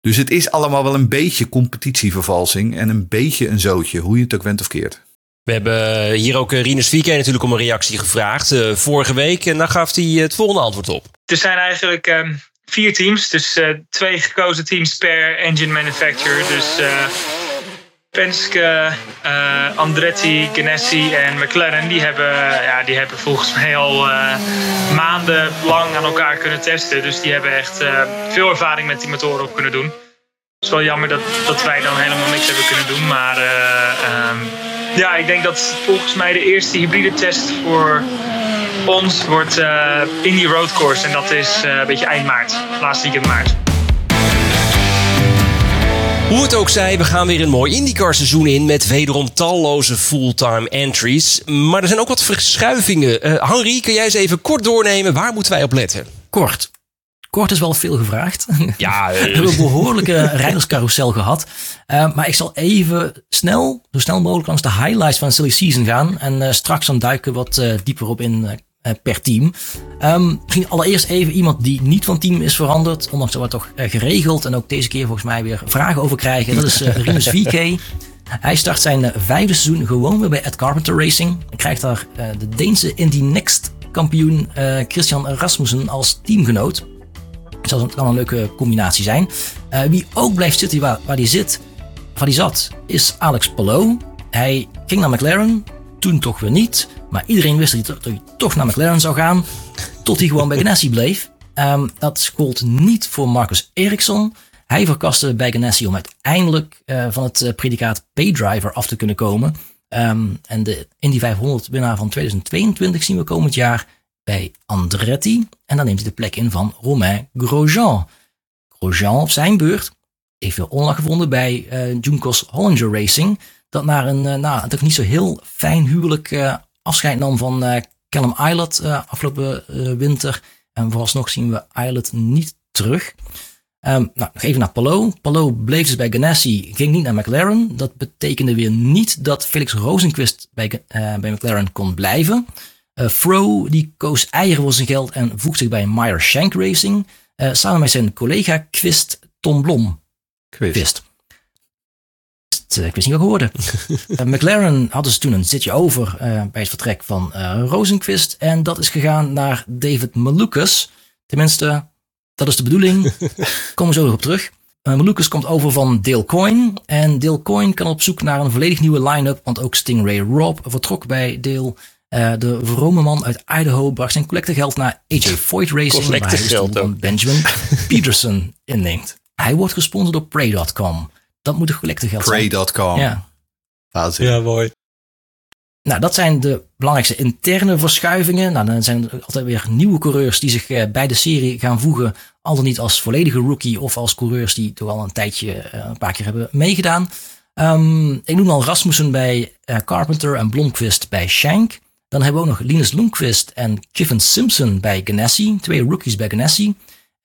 Dus het is allemaal wel een beetje competitievervalsing en een beetje een zootje, hoe je het ook went of keert. We hebben hier ook eh, Rinus Vieke natuurlijk om een reactie gevraagd eh, vorige week. En daar gaf hij het volgende antwoord op. Er zijn eigenlijk ehm, vier teams, dus eh, twee gekozen teams per engine manufacturer. Dus eh, Penske, eh, Andretti, Ganassi en McLaren, die hebben, ja, die hebben volgens mij al eh, maanden lang aan elkaar kunnen testen. Dus die hebben echt eh, veel ervaring met die motoren op kunnen doen. Het is wel jammer dat, dat wij dan helemaal niks hebben kunnen doen. Maar eh, ehm, ja, ik denk dat volgens mij de eerste hybride test voor ons wordt eh in die roadcourse. En dat is eh, een beetje eind maart. Laatste weekend maart. Hoe het ook zij, we gaan weer een mooi IndyCar seizoen in met wederom talloze fulltime entries. Maar er zijn ook wat verschuivingen. Eh Henri, kun jij eens even kort doornemen? Waar moeten wij op letten? Kort. Kort is wel veel gevraagd. Ja, We hebben een behoorlijke rijderscarousel gehad. Uh, maar ik zal even snel, zo snel mogelijk langs de highlights van Silly Season gaan. En uh, straks dan duiken wat uh, dieper op in per team. Um, misschien allereerst even iemand die niet van team is veranderd. Ondanks dat we toch geregeld en ook deze keer volgens mij weer vragen over krijgen. Dat is Rinus VK. Hij start zijn vijfde seizoen gewoon weer bij Ed Carpenter Racing. Hij krijgt daar de Deense Indy Next kampioen Christian Rasmussen als teamgenoot. Dus dat kan een leuke combinatie zijn. Uh, wie ook blijft zitten waar, waar hij zit, waar hij zat, is Alex Palou. Hij ging naar McLaren, toen toch weer niet. Maar iedereen wist dat hij, dat hij toch naar McLaren zou gaan. Tot hij gewoon bij Ganassi bleef. Um, dat gold niet voor Marcus Ericsson. Hij verkaste bij Ganassi om uiteindelijk uh, van het uh, predicaat paydriver af te kunnen komen. Um, en de Indy 500 winnaar van 2022 zien we komend jaar bij Andretti. En dan neemt hij de plek in van Romain Grosjean. Grosjean op zijn beurt heeft veel onlag gevonden bij uh, Junkos Hollinger Racing. Dat naar een, uh, nou, toch niet zo heel fijn huwelijk uh, afscheid nam van uh, Callum Islet afgelopen winter. En vooralsnog zien we Islet niet terug. Um, nou, even naar Palou. Palou bleef dus bij Ganassi, ging niet naar McLaren. Dat betekende weer niet dat Felix Rosenquist bij, bij McLaren kon blijven. Fro die koos eieren voor zijn geld en voegde zich bij Meyer Shank Racing. samen met zijn collega Quist Tom Blom. Quist. Eh, ik wist niet wat uh, McLaren hadden ze toen een zitje over uh, bij het vertrek van uh, Rosenquist. En dat is gegaan naar David Malukas. Tenminste, dat is de bedoeling. Komen we zo nog op terug. Malukas komt over van Dale Coyne. En Dale Coyne kan op zoek naar een volledig nieuwe line-up. Want ook Stingray Rob vertrok bij Dale. De vrome man uit Idaho bracht zijn collectegeld naar AJ Foyt Racing. waar hij dus Benjamin Peterson inneemt. Hij wordt gesponsord door Prey.com. Dat moet een collectegeld zijn. Prey.com. Ja. Ja, mooi. Nou, dat zijn de belangrijkste interne verschuivingen. Nou, dan zijn er altijd weer nieuwe coureurs die zich eh, bij de serie gaan voegen. Al dan niet als volledige rookie of als coureurs die toch al een tijdje eh, een paar keer hebben meegedaan. Um, ik noem al Rasmussen bij uh, Carpenter en Blomqvist bij Shank. Dan hebben we ook nog Linus Lundqvist en Kiffen Simpson bij Ganassi. Twee rookies bij Ganassi.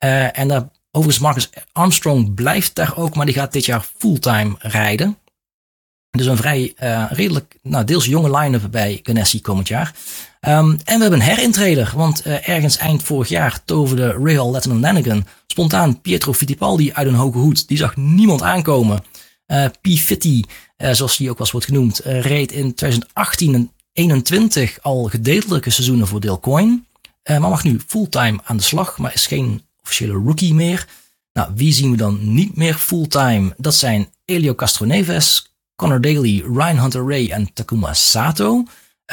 Uh, en daar Overigens, Marcus Armstrong blijft daar ook, maar die gaat dit jaar fulltime rijden. Dus een vrij uh, redelijk, nou, deels jonge line-up bij Ganassi komend jaar. Um, en we hebben een herintreder, want uh, ergens eind vorig jaar toverde Rahal Letterman Lanigan spontaan Pietro Fittipaldi uit een hoge hoed. Die zag niemand aankomen. Uh, P50, zoals die ook wel wordt genoemd, reed in 2018 en 2021 al gedeeltelijke seizoenen voor Dale Coyne. maar mag nu fulltime aan de slag, maar is geen officiële rookie meer. Nou, wie zien we dan niet meer fulltime? Dat zijn Elio Castroneves, Connor Daly, Ryan Hunter Ray en Takuma Sato.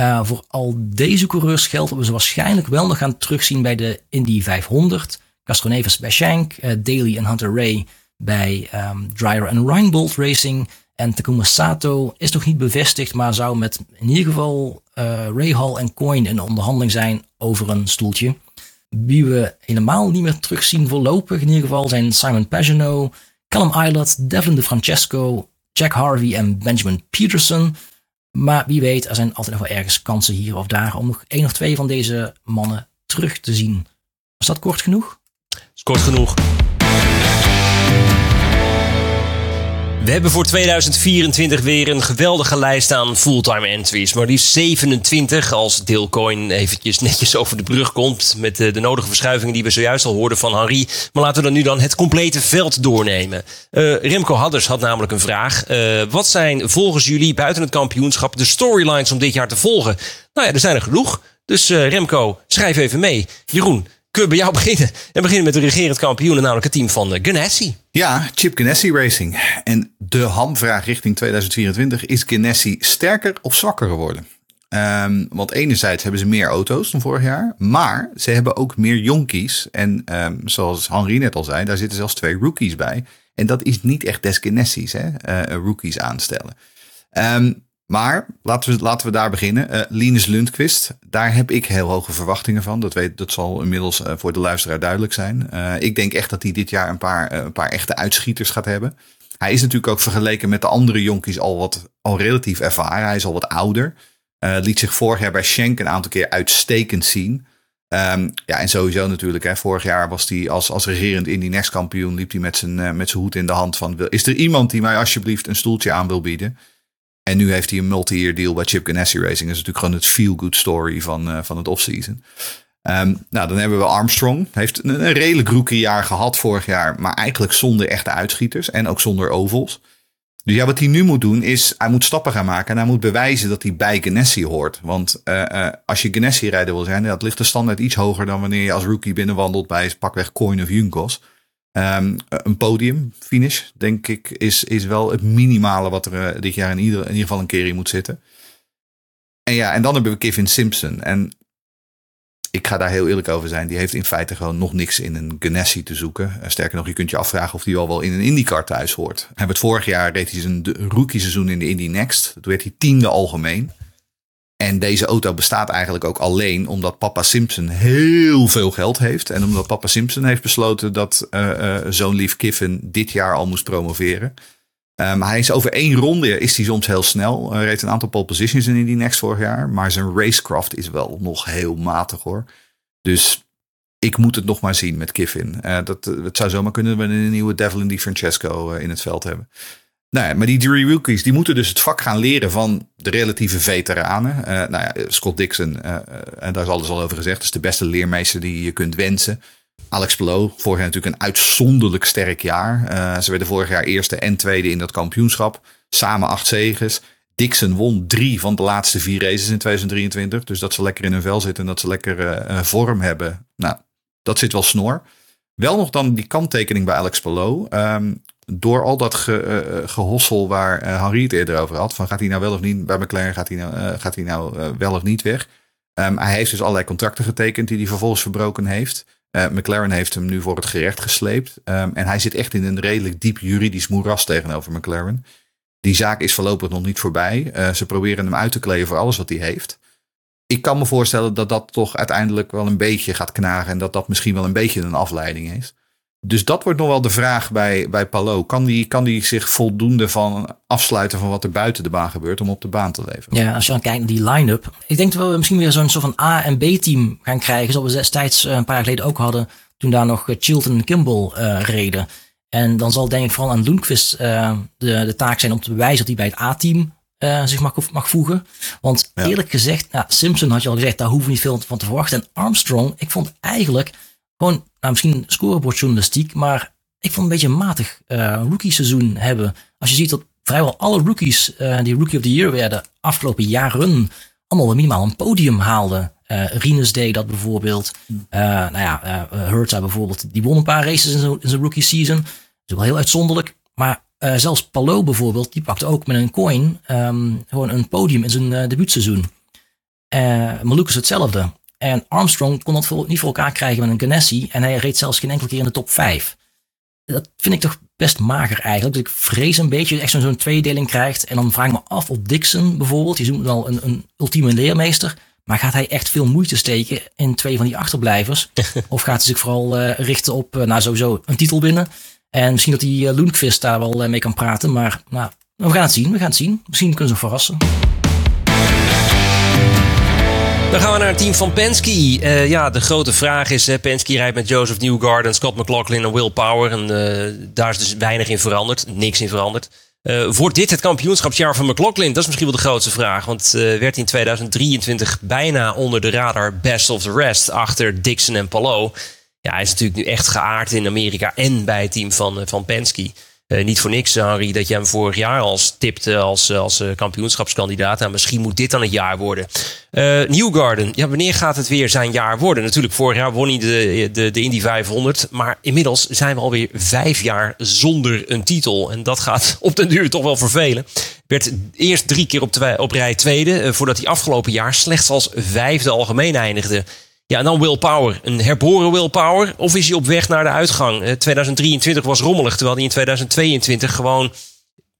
Uh, voor al deze coureurs geldt dat we ze waarschijnlijk wel nog gaan terugzien bij de Indy 500. Castroneves bij Shank, uh, Daly en Hunter Ray bij um, Dryer en Reinbold Racing. En Takuma Sato is nog niet bevestigd, maar zou met in ieder geval uh, Ray Hall en Coin in onderhandeling zijn over een stoeltje. Wie we helemaal niet meer terugzien voorlopig in ieder geval zijn Simon Pagano, Callum Eilert, Devin DeFrancesco, Jack Harvey en Benjamin Peterson. Maar wie weet, er zijn altijd nog wel ergens kansen hier of daar om nog één of twee van deze mannen terug te zien. Was dat kort genoeg? Is kort genoeg. We hebben voor 2024 weer een geweldige lijst aan fulltime entries. Maar die 27 als Deelcoin eventjes netjes over de brug komt. Met de, de, nodige verschuivingen die we zojuist al hoorden van Henri. Maar laten we dan nu dan het complete veld doornemen. Uh, Remco Hadders had namelijk een vraag. Uh, wat zijn volgens jullie buiten het kampioenschap de storylines om dit jaar te volgen? Nou ja, er zijn er genoeg. Dus Remco, schrijf even mee. Jeroen, kunnen we bij jou beginnen. En beginnen met de regerend kampioen, namelijk het team van Ganassi. Ja, Chip Ganassi Racing. En de hamvraag richting 2024 is Ganassi sterker of zwakker geworden? Um, want enerzijds hebben ze meer auto's dan vorig jaar, maar ze hebben ook meer jonkies. En um, zoals Henri net al zei, daar zitten zelfs twee rookies bij. En dat is niet echt des Ganassi's, hè? Uh, rookies aanstellen. Um, maar laten we, laten we daar beginnen. Uh, Linus Lundqvist, daar heb ik heel hoge verwachtingen van. Dat, weet, dat zal inmiddels uh, voor de luisteraar duidelijk zijn. Uh, ik denk echt dat hij dit jaar een paar, een paar echte uitschieters gaat hebben. Hij is natuurlijk ook vergeleken met de andere jonkies al, wat, al relatief ervaren. Hij is al wat ouder. liet zich vorig jaar bij Schenk een aantal keer uitstekend zien. Um, ja, en sowieso natuurlijk. Hè, vorig jaar was hij als, als regerend Indy Next kampioen. Liep hij met zijn, met zijn hoed in de hand van... Is er iemand die mij alsjeblieft een stoeltje aan wil bieden? En nu heeft hij een multi-year deal bij Chip Ganassi Racing. Dat is natuurlijk gewoon het feel-good story van, uh, van het offseason. Um, nou, dan hebben we Armstrong. Heeft een, redelijk rookie jaar gehad vorig jaar. Maar eigenlijk zonder echte uitschieters. En ook zonder ovals. Dus ja, wat hij nu moet doen is, hij moet stappen gaan maken. En hij moet bewijzen dat hij bij Ganassi hoort. Want uh, uh, als je Ganassi-rijder wil zijn, dat ligt de standaard iets hoger dan wanneer je als rookie binnenwandelt bij pakweg Coin of Junkos. Um, een podium finish, denk ik, is, is wel het minimale wat er uh, dit jaar in ieder, in ieder geval een keer in moet zitten. En ja, en dan hebben we Kevin Simpson. En ik ga daar heel eerlijk over zijn. Die heeft in feite gewoon nog niks in een Ganassi te zoeken. Uh, sterker nog, je kunt je afvragen of die al wel in een IndyCar thuis hoort. Hebben het vorig jaar reed hij zijn rookie seizoen in de Indy Next. Toen werd hij tiende algemeen. En deze auto bestaat eigenlijk ook alleen omdat papa Simpson heel veel geld heeft. En omdat papa Simpson heeft besloten dat uh, zo'n lief Kiffin dit jaar al moest promoveren. Um, hij is over één ronde is hij soms heel snel. Hij reed een aantal pole positions in die next vorig jaar. Maar zijn racecraft is wel nog heel matig hoor. Dus ik moet het nog maar zien met Kiffin. Dat, het zou zomaar kunnen dat we een nieuwe Devlin Di Francesco in het veld hebben. Nou ja, maar die drie rookies die moeten dus het vak gaan leren van de relatieve veteranen. Uh, nou ja, Scott Dixon, en daar is alles al over gezegd, is de beste leermeester die je kunt wensen. Alex Pelot, vorig jaar natuurlijk een uitzonderlijk sterk jaar. Ze werden vorig jaar eerste en tweede in dat kampioenschap. Samen acht zegens. Dixon won drie van de laatste vier races in 2023. Dus dat ze lekker in hun vel zitten en dat ze lekker vorm hebben. Nou, dat zit wel snor. Wel nog dan die kanttekening bij Alex Pelot. Um, door al dat ge, uh, gehossel waar uh, Henri het eerder over had. Van gaat hij nou wel of niet bij McLaren? Gaat hij nou, gaat hij nou wel of niet weg? Um, hij heeft dus allerlei contracten getekend die hij vervolgens verbroken heeft. McLaren heeft hem nu voor het gerecht gesleept. Um, en hij zit echt in een redelijk diep juridisch moeras tegenover McLaren. Die zaak is voorlopig nog niet voorbij. Ze proberen hem uit te kleden voor alles wat hij heeft. Ik kan me voorstellen dat dat toch uiteindelijk wel een beetje gaat knagen. En dat dat misschien wel een beetje een afleiding is. Dus dat wordt nog wel de vraag bij, bij Palo. Kan die, kan die zich voldoende van afsluiten van wat er buiten de baan gebeurt om op de baan te leveren? Ja, als je dan kijkt naar die line-up. Ik denk dat we misschien weer zo'n soort van A- en B-team gaan krijgen. Zoals we destijds een paar jaar geleden ook hadden. Toen daar nog Chilton en Kimball uh, reden. En dan zal denk ik vooral aan Lundqvist uh, de, de taak zijn om te bewijzen dat hij bij het A-team uh, zich mag, mag voegen. Want ja. eerlijk gezegd, nou, Simpson had je al gezegd, daar hoeven we niet veel van te verwachten. En Armstrong, ik vond eigenlijk gewoon, nou, misschien scorebordjournalistiek, maar ik vond een beetje een matig uh, rookie seizoen hebben. Als je ziet dat vrijwel alle rookies uh, die Rookie of the Year werden afgelopen jaren allemaal minimaal een podium haalden. Uh, Rinus deed dat bijvoorbeeld. Uh, nou ja, Hertha bijvoorbeeld, die won een paar races in zijn rookie season. Dat is wel heel uitzonderlijk. Maar zelfs Palo bijvoorbeeld, die pakte ook met een coin um, gewoon een podium in zijn debuutseizoen. Uh, is hetzelfde. En Armstrong kon dat voor, niet voor elkaar krijgen met een Ganassi. En hij reed zelfs geen enkele keer in de top 5. Dat vind ik toch best mager eigenlijk. Dus ik vrees een beetje dat je echt zo'n tweedeling krijgt. En dan vraag ik me af of Dixon bijvoorbeeld, die is wel een, een ultieme leermeester. Maar gaat hij echt veel moeite steken in twee van die achterblijvers? of gaat hij zich vooral uh, richten op, uh, nou sowieso, een titel winnen? En misschien dat die uh, Lundqvist daar wel mee kan praten. Maar nou, we gaan het zien, we gaan het zien. Misschien kunnen ze verrassen. Dan gaan we naar het team van Penske. Uh, ja, de grote vraag is: uh, Penske rijdt met Joseph Newgarden, Scott McLaughlin en Will Power. En uh, daar is dus weinig in veranderd. Niks in veranderd. wordt dit het kampioenschapsjaar van McLaughlin? Dat is misschien wel de grootste vraag. Want werd in 2023 bijna onder de radar best of the rest. Achter Dixon en Palou. Ja, hij is natuurlijk nu echt geaard in Amerika en bij het team van, van Penske. Uh, niet voor niks, Henri, dat je hem vorig jaar al tipte als, als uh, kampioenschapskandidaat. Nou, misschien moet dit dan het jaar worden. Uh, Newgarden, ja, wanneer gaat het weer zijn jaar worden? Natuurlijk, vorig jaar won hij de, de, de Indy 500. Maar inmiddels zijn we alweer vijf jaar zonder een titel. En dat gaat op den duur toch wel vervelen. Werd eerst drie keer op, op rij tweede. voordat hij afgelopen jaar slechts als vijfde algemeen eindigde. Ja, en dan Will Power. Een herboren Will Power. Of is hij op weg naar de uitgang? 2023 was rommelig, terwijl hij in 2022 gewoon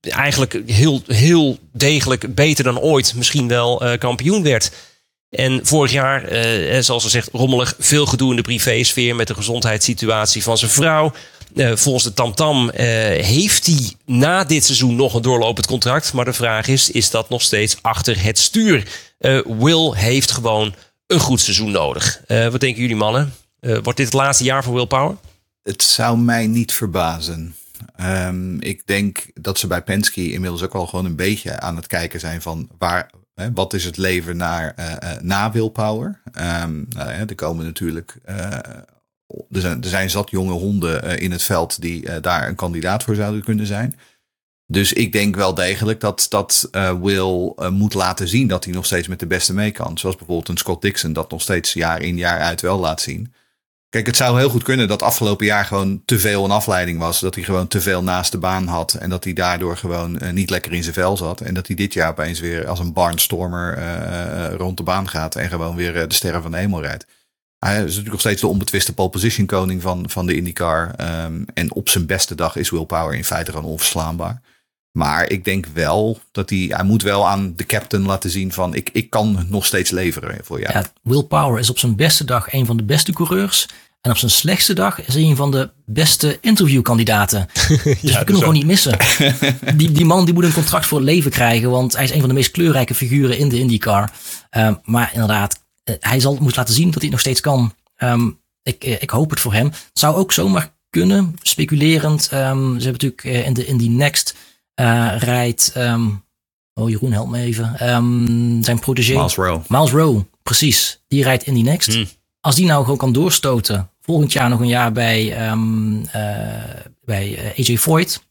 eigenlijk heel, heel degelijk beter dan ooit misschien wel uh, kampioen werd. En vorig jaar, uh, zoals gezegd, rommelig. Veel gedoe in de privésfeer met de gezondheidssituatie van zijn vrouw. Volgens de Tamtam -tam, heeft hij na dit seizoen nog een doorlopend contract. Maar de vraag is, is dat nog steeds achter het stuur? Will heeft gewoon een goed seizoen nodig. Uh, wat denken jullie mannen? Uh, wordt dit het laatste jaar van Will Power? Het zou mij niet verbazen. Um, ik denk dat ze bij Penske inmiddels ook al gewoon een beetje aan het kijken zijn van waar, hè, wat is het leven naar, uh, na Will Power. Um, nou, ja, er komen natuurlijk, er zijn, er zijn zat jonge honden in het veld die daar een kandidaat voor zouden kunnen zijn. Dus ik denk wel degelijk dat, dat uh, Will uh, moet laten zien dat hij nog steeds met de beste mee kan. Zoals bijvoorbeeld een Scott Dixon dat nog steeds jaar in jaar uit wel laat zien. Kijk, het zou heel goed kunnen dat afgelopen jaar gewoon te veel een afleiding was. Dat hij gewoon te veel naast de baan had. En dat hij daardoor gewoon uh, niet lekker in zijn vel zat. En dat hij dit jaar opeens weer als een barnstormer rond de baan gaat. En gewoon weer de sterren van de hemel rijdt. Hij is natuurlijk nog steeds de onbetwiste pole position koning van, van de IndyCar. Ehm, en op zijn beste dag is Will Power in feite gewoon onverslaanbaar. Maar ik denk wel dat hij, hij moet wel aan de captain laten zien van ik, ik kan nog steeds leveren voor jou. Ja, Will Power is op zijn beste dag een van de beste coureurs. En op zijn slechtste dag is hij een van de beste interviewkandidaten. Dus we kunnen hem gewoon niet missen. Die, die man die moet een contract voor het leven krijgen. Want hij is een van de meest kleurrijke figuren in de IndyCar. Um, maar inderdaad, eh, hij zal moeten laten zien dat hij het nog steeds kan. Um, ik, ik hoop het voor hem. Het zou ook zomaar kunnen, speculerend. Um, ze hebben natuurlijk uh, in de Indy Next uh, rijdt... oh, Jeroen, help me even. zijn protégé. Miles Rowe. Miles Rowe, precies. Die rijdt Indy Next. Hmm. Als die nou gewoon kan doorstoten volgend jaar nog een jaar bij, um, uh, bij AJ Foyt.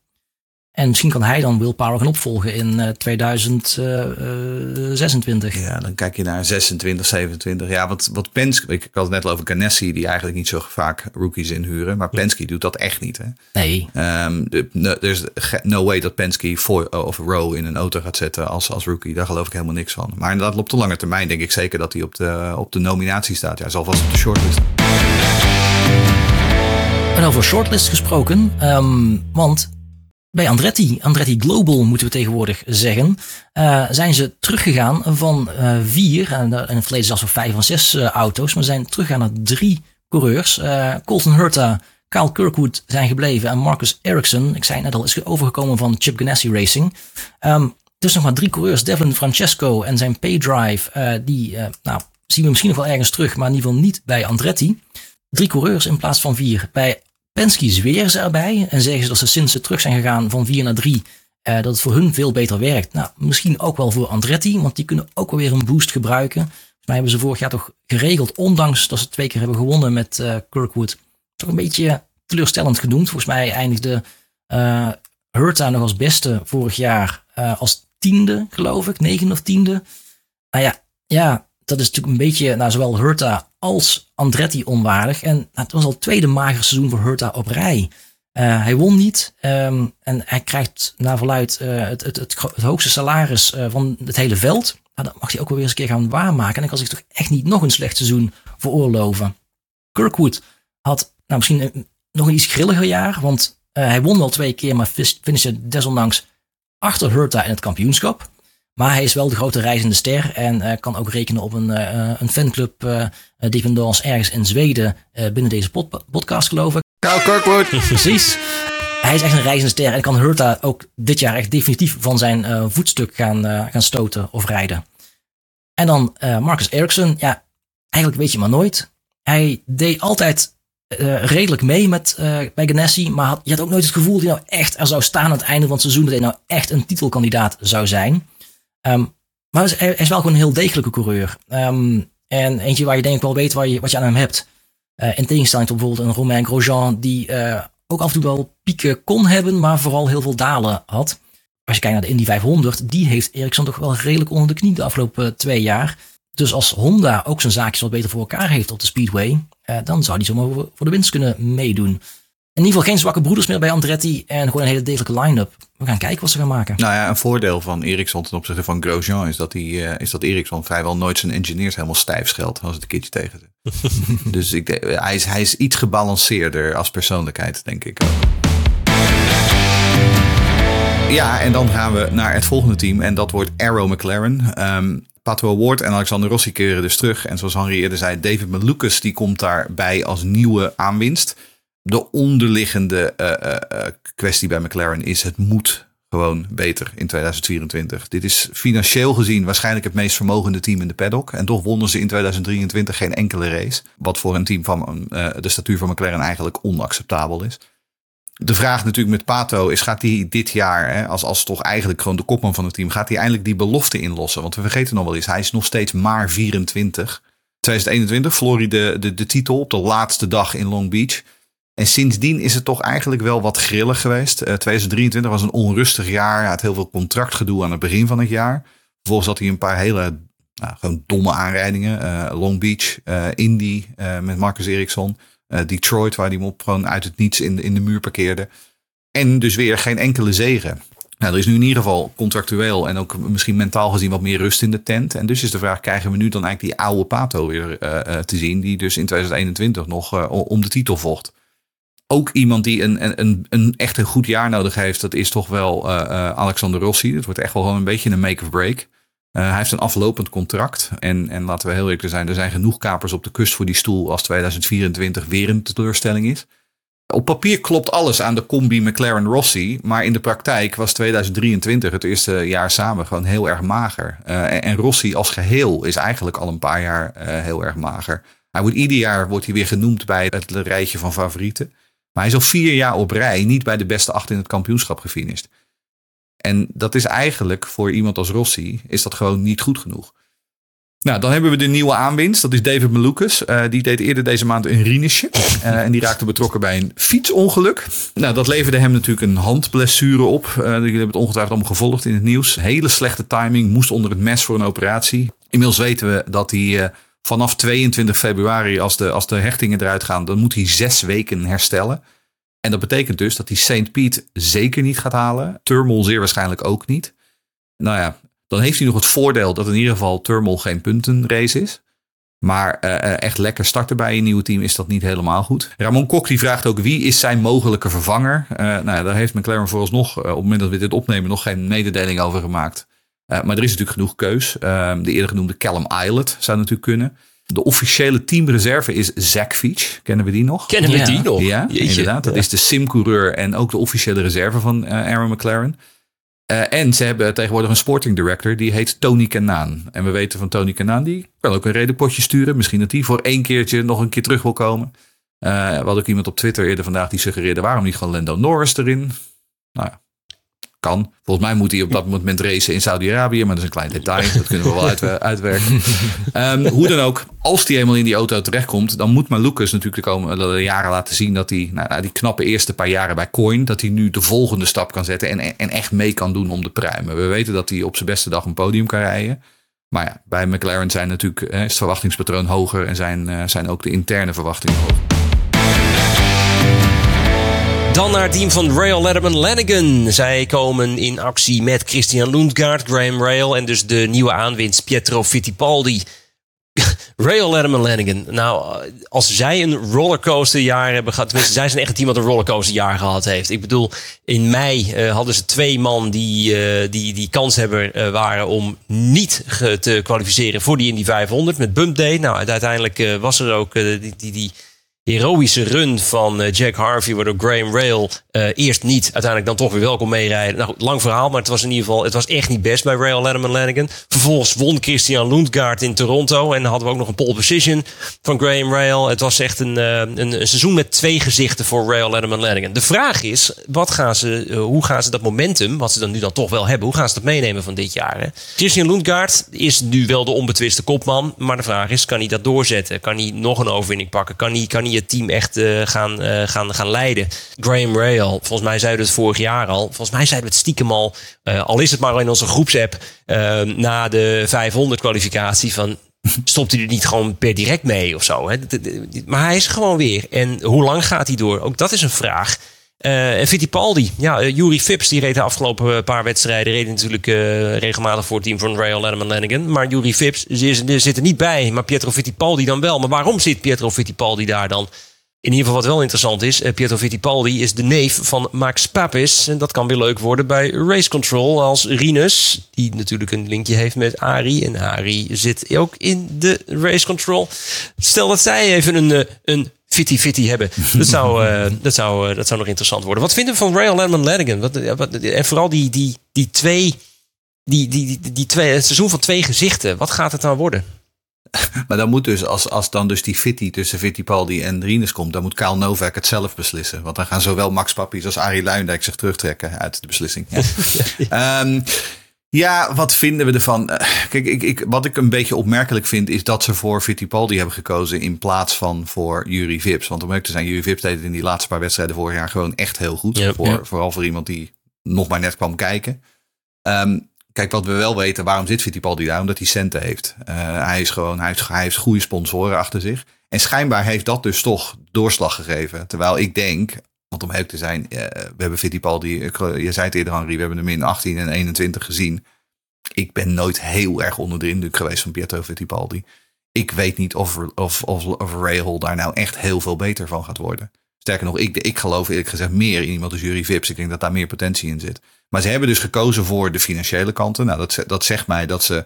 En misschien kan hij dan Will Power gaan opvolgen in uh, 2026. Ja, dan kijk je naar 26, 27. Ja, wat, wat Penske, ik had het net over Ganassi, die eigenlijk niet zo vaak rookies inhuren. Maar Penske doet dat echt niet. Hè? Nee. Um, er is no way dat Penske voor, of Rowe in een auto gaat zetten als, als rookie. Daar geloof ik helemaal niks van. Maar inderdaad, op de lange termijn denk ik zeker dat hij op de, op de nominatie staat. Ja, hij zal vast op de shortlist. En over shortlist gesproken, um, want bij Andretti, Andretti Global moeten we tegenwoordig zeggen, uh, zijn ze teruggegaan van uh, vier, en in het verleden zelfs van vijf van zes auto's, maar zijn teruggegaan naar drie coureurs. Colton Hurta, Kyle Kirkwood zijn gebleven en Marcus Ericsson, ik zei net al, is overgekomen van Chip Ganassi Racing. Dus nog maar drie coureurs, Devlin Francesco en zijn Paydrive, die nou, zien we misschien nog wel ergens terug, maar in ieder geval niet bij Andretti. Drie coureurs in plaats van vier. Bij Penske zweren ze erbij en zeggen ze dat ze sinds ze terug zijn gegaan van 4 naar 3, uh, dat het voor hun veel beter werkt. Nou, misschien ook wel voor Andretti, want die kunnen ook wel weer een boost gebruiken. Volgens mij hebben ze vorig jaar toch geregeld, ondanks dat ze twee keer hebben gewonnen met uh, Kirkwood. Toch een beetje teleurstellend genoemd. Volgens mij eindigde uh, Hurta nog als beste vorig jaar als tiende, geloof ik, negende of tiende. Nou ja, ja, dat is natuurlijk een beetje nou, zowel Hurta als Andretti onwaardig. En nou, het was al het tweede mager seizoen voor Hurta op rij. Uh, hij won niet um, en hij krijgt naar verluid uh, het, het, het, hoogste salaris uh, van het hele veld. Nou, dat mag hij ook wel weer eens een keer gaan waarmaken. En dan kan zich toch echt niet nog een slecht seizoen veroorloven. Kirkwood had nou, misschien nog een iets grilliger jaar, want hij won wel twee keer, maar finishte desondanks achter Hurta in het kampioenschap. Maar hij is wel de grote reizende ster en uh, kan ook rekenen op een, uh, een fanclub uh, dependance ergens in Zweden binnen deze pod podcast geloof ik. Kyle Kirkwood. Precies. Hij is echt een reizende ster en kan Hurta ook dit jaar echt definitief van zijn voetstuk gaan, gaan stoten of rijden. En dan Marcus Ericsson. Ja, eigenlijk weet je maar nooit. Hij deed altijd redelijk mee met, bij Ganassi, maar had, je had ook nooit het gevoel dat hij nou echt er zou staan aan het einde van het seizoen, dat hij nou echt een titelkandidaat zou zijn. Um, maar hij is wel gewoon een heel degelijke coureur. Um, en eentje waar je denk ik wel weet je, wat je aan hem hebt. Uh, in tegenstelling tot bijvoorbeeld een Romain Grosjean die uh, ook af en toe wel pieken kon hebben, maar vooral heel veel dalen had. Als je kijkt naar de Indy 500, die heeft Ericsson toch wel redelijk onder de knie de afgelopen twee jaar. Dus als Honda ook zijn zaakjes wat beter voor elkaar heeft op de Speedway, dan zou die zomaar voor de winst kunnen meedoen. In ieder geval geen zwakke broeders meer bij Andretti en gewoon een hele degelijke line-up. We gaan kijken wat ze gaan maken. Nou ja, een voordeel van Ericsson ten opzichte van Grosjean is dat, hij, uh, is dat Ericsson vrijwel nooit zijn engineers helemaal stijf scheldt als het een keertje tegen zit. dus ik, hij, is, hij is iets gebalanceerder als persoonlijkheid, denk ik. Ja, en dan gaan we naar het volgende team en dat wordt Arrow McLaren. Um, Pato Award en Alexander Rossi keren dus terug. En zoals Henry eerder zei, David Malukas die komt daarbij als nieuwe aanwinst de onderliggende uh, uh, kwestie bij McLaren is: het moet gewoon beter in 2024. Dit is financieel gezien waarschijnlijk het meest vermogende team in de paddock. En toch wonnen ze in 2023 geen enkele race. Wat voor een team van de statuur van McLaren eigenlijk onacceptabel is. De vraag natuurlijk met Pato is: gaat hij dit jaar, hè, als, als toch eigenlijk gewoon de kopman van het team, gaat hij eindelijk die belofte inlossen? Want we vergeten nog wel eens, hij is nog steeds maar 24. 2021 verloor de, de, de titel op de laatste dag in Long Beach. En sindsdien is het toch eigenlijk wel wat grillig geweest. Uh, 2023 was een onrustig jaar. Hij had heel veel contractgedoe aan het begin van het jaar. Vervolgens had hij een paar hele nou, gewoon domme aanrijdingen. Uh, Long Beach, uh, Indy met Marcus Ericsson. Detroit, waar hij hem op gewoon uit het niets in, in de muur parkeerde. En dus weer geen enkele zegen. Nou, er is nu in ieder geval contractueel en ook misschien mentaal gezien wat meer rust in de tent. En dus is de vraag, krijgen we nu dan eigenlijk die oude Pato weer te zien, die dus in 2021 nog om de titel vocht. Ook iemand die een, een, een echt een goed jaar nodig heeft, dat is toch wel Alexander Rossi. Dat wordt echt wel gewoon een beetje een make of break. hij heeft een aflopend contract. En, en laten we heel eerlijk zijn, er zijn genoeg kapers op de kust voor die stoel als 2024 weer een teleurstelling is. Op papier klopt alles aan de combi McLaren-Rossi. Maar in de praktijk was 2023, het eerste jaar samen, gewoon heel erg mager. En Rossi als geheel is eigenlijk al een paar jaar heel erg mager. Hij wordt, ieder jaar wordt hij weer genoemd bij het rijtje van favorieten. Maar hij is al vier jaar op rij niet bij de beste acht in het kampioenschap gefinished. En dat is eigenlijk voor iemand als Rossi, is dat gewoon niet goed genoeg. Nou, dan hebben we de nieuwe aanwinst. Dat is David Malukas. Uh, die deed eerder deze maand een rinesje. Uh, en die raakte betrokken bij een fietsongeluk. Nou, dat leverde hem natuurlijk een handblessure op. Uh, jullie hebben het ongetwijfeld allemaal gevolgd in het nieuws. Hele slechte timing. Moest onder het mes voor een operatie. Inmiddels weten we dat hij vanaf 22 februari, als de, als de hechtingen eruit gaan, dan moet hij zes weken herstellen. En dat betekent dus dat hij St. Piet zeker niet gaat halen. Turmel zeer waarschijnlijk ook niet. Nou ja, dan heeft hij nog het voordeel dat in ieder geval Turmel geen puntenrace is. Maar uh, echt lekker starten bij een nieuwe team is dat niet helemaal goed. Ramon Kok die vraagt ook wie is zijn mogelijke vervanger. Uh, nou, daar heeft McLaren vooralsnog op het moment dat we dit opnemen nog geen mededeling over gemaakt. Maar er is natuurlijk genoeg keus. Ehm, de eerder genoemde Callum Islet zou natuurlijk kunnen. De officiële teamreserve is Zach Veach. Kennen we die nog? Kennen we die nog? Ja, Jeetje. inderdaad. Dat ja. is de simcoureur en ook de officiële reserve van Aaron McLaren. Uh, en ze hebben tegenwoordig een sporting director, die heet Tony Kanaan. En we weten van Tony Kanaan, die kan ook een redenpotje sturen. Misschien dat hij voor één keertje nog een keer terug wil komen. Uh, we hadden ook iemand op Twitter eerder vandaag die suggereerde, waarom niet gewoon Lando Norris erin? Nou ja, kan. Volgens mij moet hij op dat moment racen in Saudi-Arabië, maar dat is een klein detail. Dat kunnen we wel uit, uitwerken. Um, hoe dan ook, als hij eenmaal in die auto terechtkomt, dan moet maar Lucas natuurlijk de komende jaren laten zien dat hij, nou, die knappe eerste paar jaren bij Coin, dat hij nu de volgende stap kan zetten en, en echt mee kan doen om de pruimen. We weten dat hij op zijn beste dag een podium kan rijden. Maar ja, bij McLaren zijn natuurlijk, is het verwachtingspatroon hoger en zijn, zijn ook de interne verwachtingen hoger. Dan naar het team van Rail Letterman Lanigan. Zij komen in actie met Christian Lundgaard, Graham Rail en dus de nieuwe aanwinst Pietro Fittipaldi. Rail Letterman Lanigan. Nou, als zij een rollercoaster jaar hebben gehad. Tenminste, zij zijn echt een team dat een rollercoaster jaar gehad heeft. Ik bedoel, in mei uh, hadden ze twee man die, uh, die, die kans hebben uh, waren om niet te kwalificeren voor die Indy 500 met Bump Day. Nou, uiteindelijk was er ook die, die, die heroïsche run van uh, Jack Harvey, waardoor Graham Rail uh, eerst niet, uiteindelijk dan toch weer welkom meerijden. Nou lang verhaal, maar het was in ieder geval, het was echt niet best bij Rail Letterman Lanigan. Vervolgens won Christian Lundgaard in Toronto en hadden we ook nog een pole position van Graham Rail. Het was echt een, uh, een, een, seizoen met twee gezichten voor Rail Letterman Lanigan. De vraag is, wat gaan ze, hoe gaan ze dat momentum, wat ze dan nu dan toch wel hebben, hoe gaan ze dat meenemen van dit jaar? Hè? Christian Lundgaard is nu wel de onbetwiste kopman, maar de vraag is, kan hij dat doorzetten? Kan hij nog een overwinning pakken? Kan hij, kan hij het team echt uh, gaan, uh, gaan, gaan leiden. Graham Rail, volgens mij zeiden we het vorig jaar al. Volgens mij zeiden we het stiekem al. Uh, al is het maar in onze groepsapp. na de 500 kwalificatie van stopt hij er niet gewoon per direct mee of zo. Hè? Maar hij is gewoon weer. En hoe lang gaat hij door? Ook dat is een vraag. Uh, en Fittipaldi, ja, uh, Yuri Phipps, die reed de afgelopen paar wedstrijden, reed natuurlijk regelmatig voor het team van Rail Letterman Lanigan. Maar Yuri Phipps zit er niet bij, maar Pietro Fittipaldi dan wel. Maar waarom zit Pietro Fittipaldi daar dan? In ieder geval wat wel interessant is, Pietro Fittipaldi is de neef van Max Papis. En dat kan weer leuk worden bij Race Control als Rinus, die natuurlijk een linkje heeft met Ari. En Ari zit ook in de Race Control. Stel dat zij even een, een fitty fitty hebben. Dat zou, uh, dat, zou, uh, dat zou nog interessant worden. Wat vinden we van Rail Landman Lanigan? Wat, wat, en vooral die, die, die twee, die, die, die, die twee, het seizoen van twee gezichten. Wat gaat het nou worden? Maar dan moet dus, als, als dan dus die fitty tussen Fittipaldi en Rinus komt, dan moet Kaal Novak het zelf beslissen. Want dan gaan zowel Max Pappies als Arie Luindijk zich terugtrekken uit de beslissing. Ja. ja. um, ja, wat vinden we ervan? Kijk, ik, ik, wat ik een beetje opmerkelijk vind, is dat ze voor Fittipaldi hebben gekozen in plaats van voor Jury Vips. Want om ook te zijn, Jury Vips deed het in die laatste paar wedstrijden vorig jaar gewoon echt heel goed. Voor. Vooral voor iemand die nog maar net kwam kijken. Um, kijk, wat we wel weten, waarom zit Fittipaldi daar? Omdat hij centen heeft. Uh, hij is gewoon, hij heeft, hij heeft goede sponsoren achter zich. En schijnbaar heeft dat dus toch doorslag gegeven. Terwijl ik denk, Want om heel te zijn, eh, we hebben Fittipaldi, ik, je zei het eerder Henry, we hebben hem in 18 en 21 gezien. Ik ben nooit heel erg onder de indruk geweest van Pietro Fittipaldi. Ik weet niet of, of, of, of daar nou echt heel veel beter van gaat worden. Sterker nog, ik, ik geloof eerlijk gezegd meer in iemand als Jury Vips. Ik denk dat daar meer potentie in zit. Maar ze hebben dus gekozen voor de financiële kanten. Nou, dat, dat zegt mij dat ze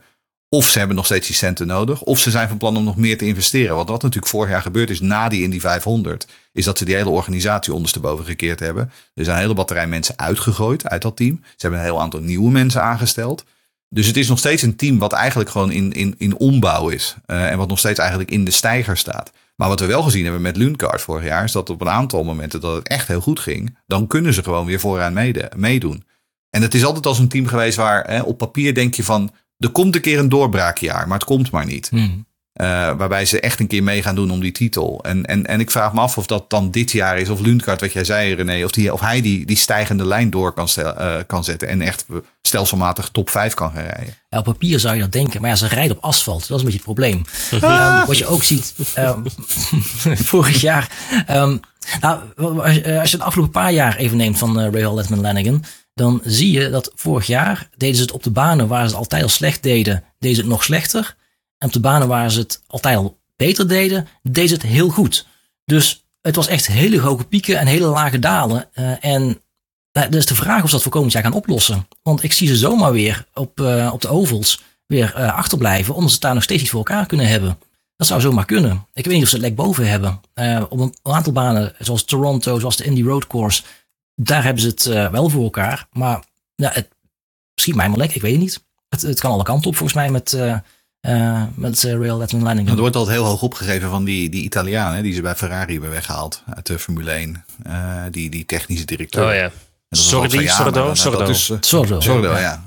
of ze hebben nog steeds die centen nodig, of ze zijn van plan om nog meer te investeren. Want wat natuurlijk vorig jaar gebeurd is na die Indy 500, is dat ze die hele organisatie ondersteboven gekeerd hebben. Er zijn een hele batterij mensen uitgegooid uit dat team. Ze hebben een heel aantal nieuwe mensen aangesteld. Dus het is nog steeds een team wat eigenlijk gewoon in, in, in ombouw is. Uh, en wat nog steeds eigenlijk in de stijger staat. Maar wat we wel gezien hebben met Lundgaard vorig jaar, is dat op een aantal momenten dat het echt heel goed ging, dan kunnen ze gewoon weer vooraan meedoen. En het is altijd als een team geweest waar hè, op papier denk je van, er komt een keer een doorbraakjaar, maar het komt maar niet. Hmm. Uh, waarbij ze echt een keer mee gaan doen om die titel. En, en, en ik vraag me af of dat dan dit jaar is. Of Lundgaard, wat jij zei René. Of, die, of hij die, die stijgende lijn door kan, stel, uh, kan zetten. En echt stelselmatig top 5 kan gaan rijden. Ja, op papier zou je dat denken. Maar ja, ze rijden op asfalt. Dat is een beetje het probleem. um, wat je ook ziet. Um, vorig jaar. Um, nou, als je het afgelopen paar jaar even neemt van uh, Ray Letman Lanigan. Dan zie je dat vorig jaar deden ze het op de banen waar ze het altijd al slecht deden. Deden ze het nog slechter. En op de banen waar ze het altijd al beter deden, deden het heel goed. Dus het was echt hele hoge pieken en hele lage dalen. Uh, en nou, dus de vraag of ze dat voor komend jaar gaan oplossen. Want ik zie ze zomaar weer op, uh, op de ovals weer achterblijven, omdat ze daar nog steeds iets voor elkaar kunnen hebben. Dat zou zomaar kunnen. Ik weet niet of ze het lek boven hebben. op een, aantal banen, zoals Toronto, zoals de Indy Road Course, daar hebben ze het wel voor elkaar. Maar ja, het schiet mij maar lek, ik weet het niet. Het, het kan alle kanten op volgens mij met uh, met uh, Rail Letman Landing. Er wordt altijd heel hoog opgegeven van die, die Italianen die ze bij Ferrari hebben weggehaald uit de Formule 1. Uh, die, die technische directeur. Oh ja. Sordo, Sordo. Sordo. Sordo, ja.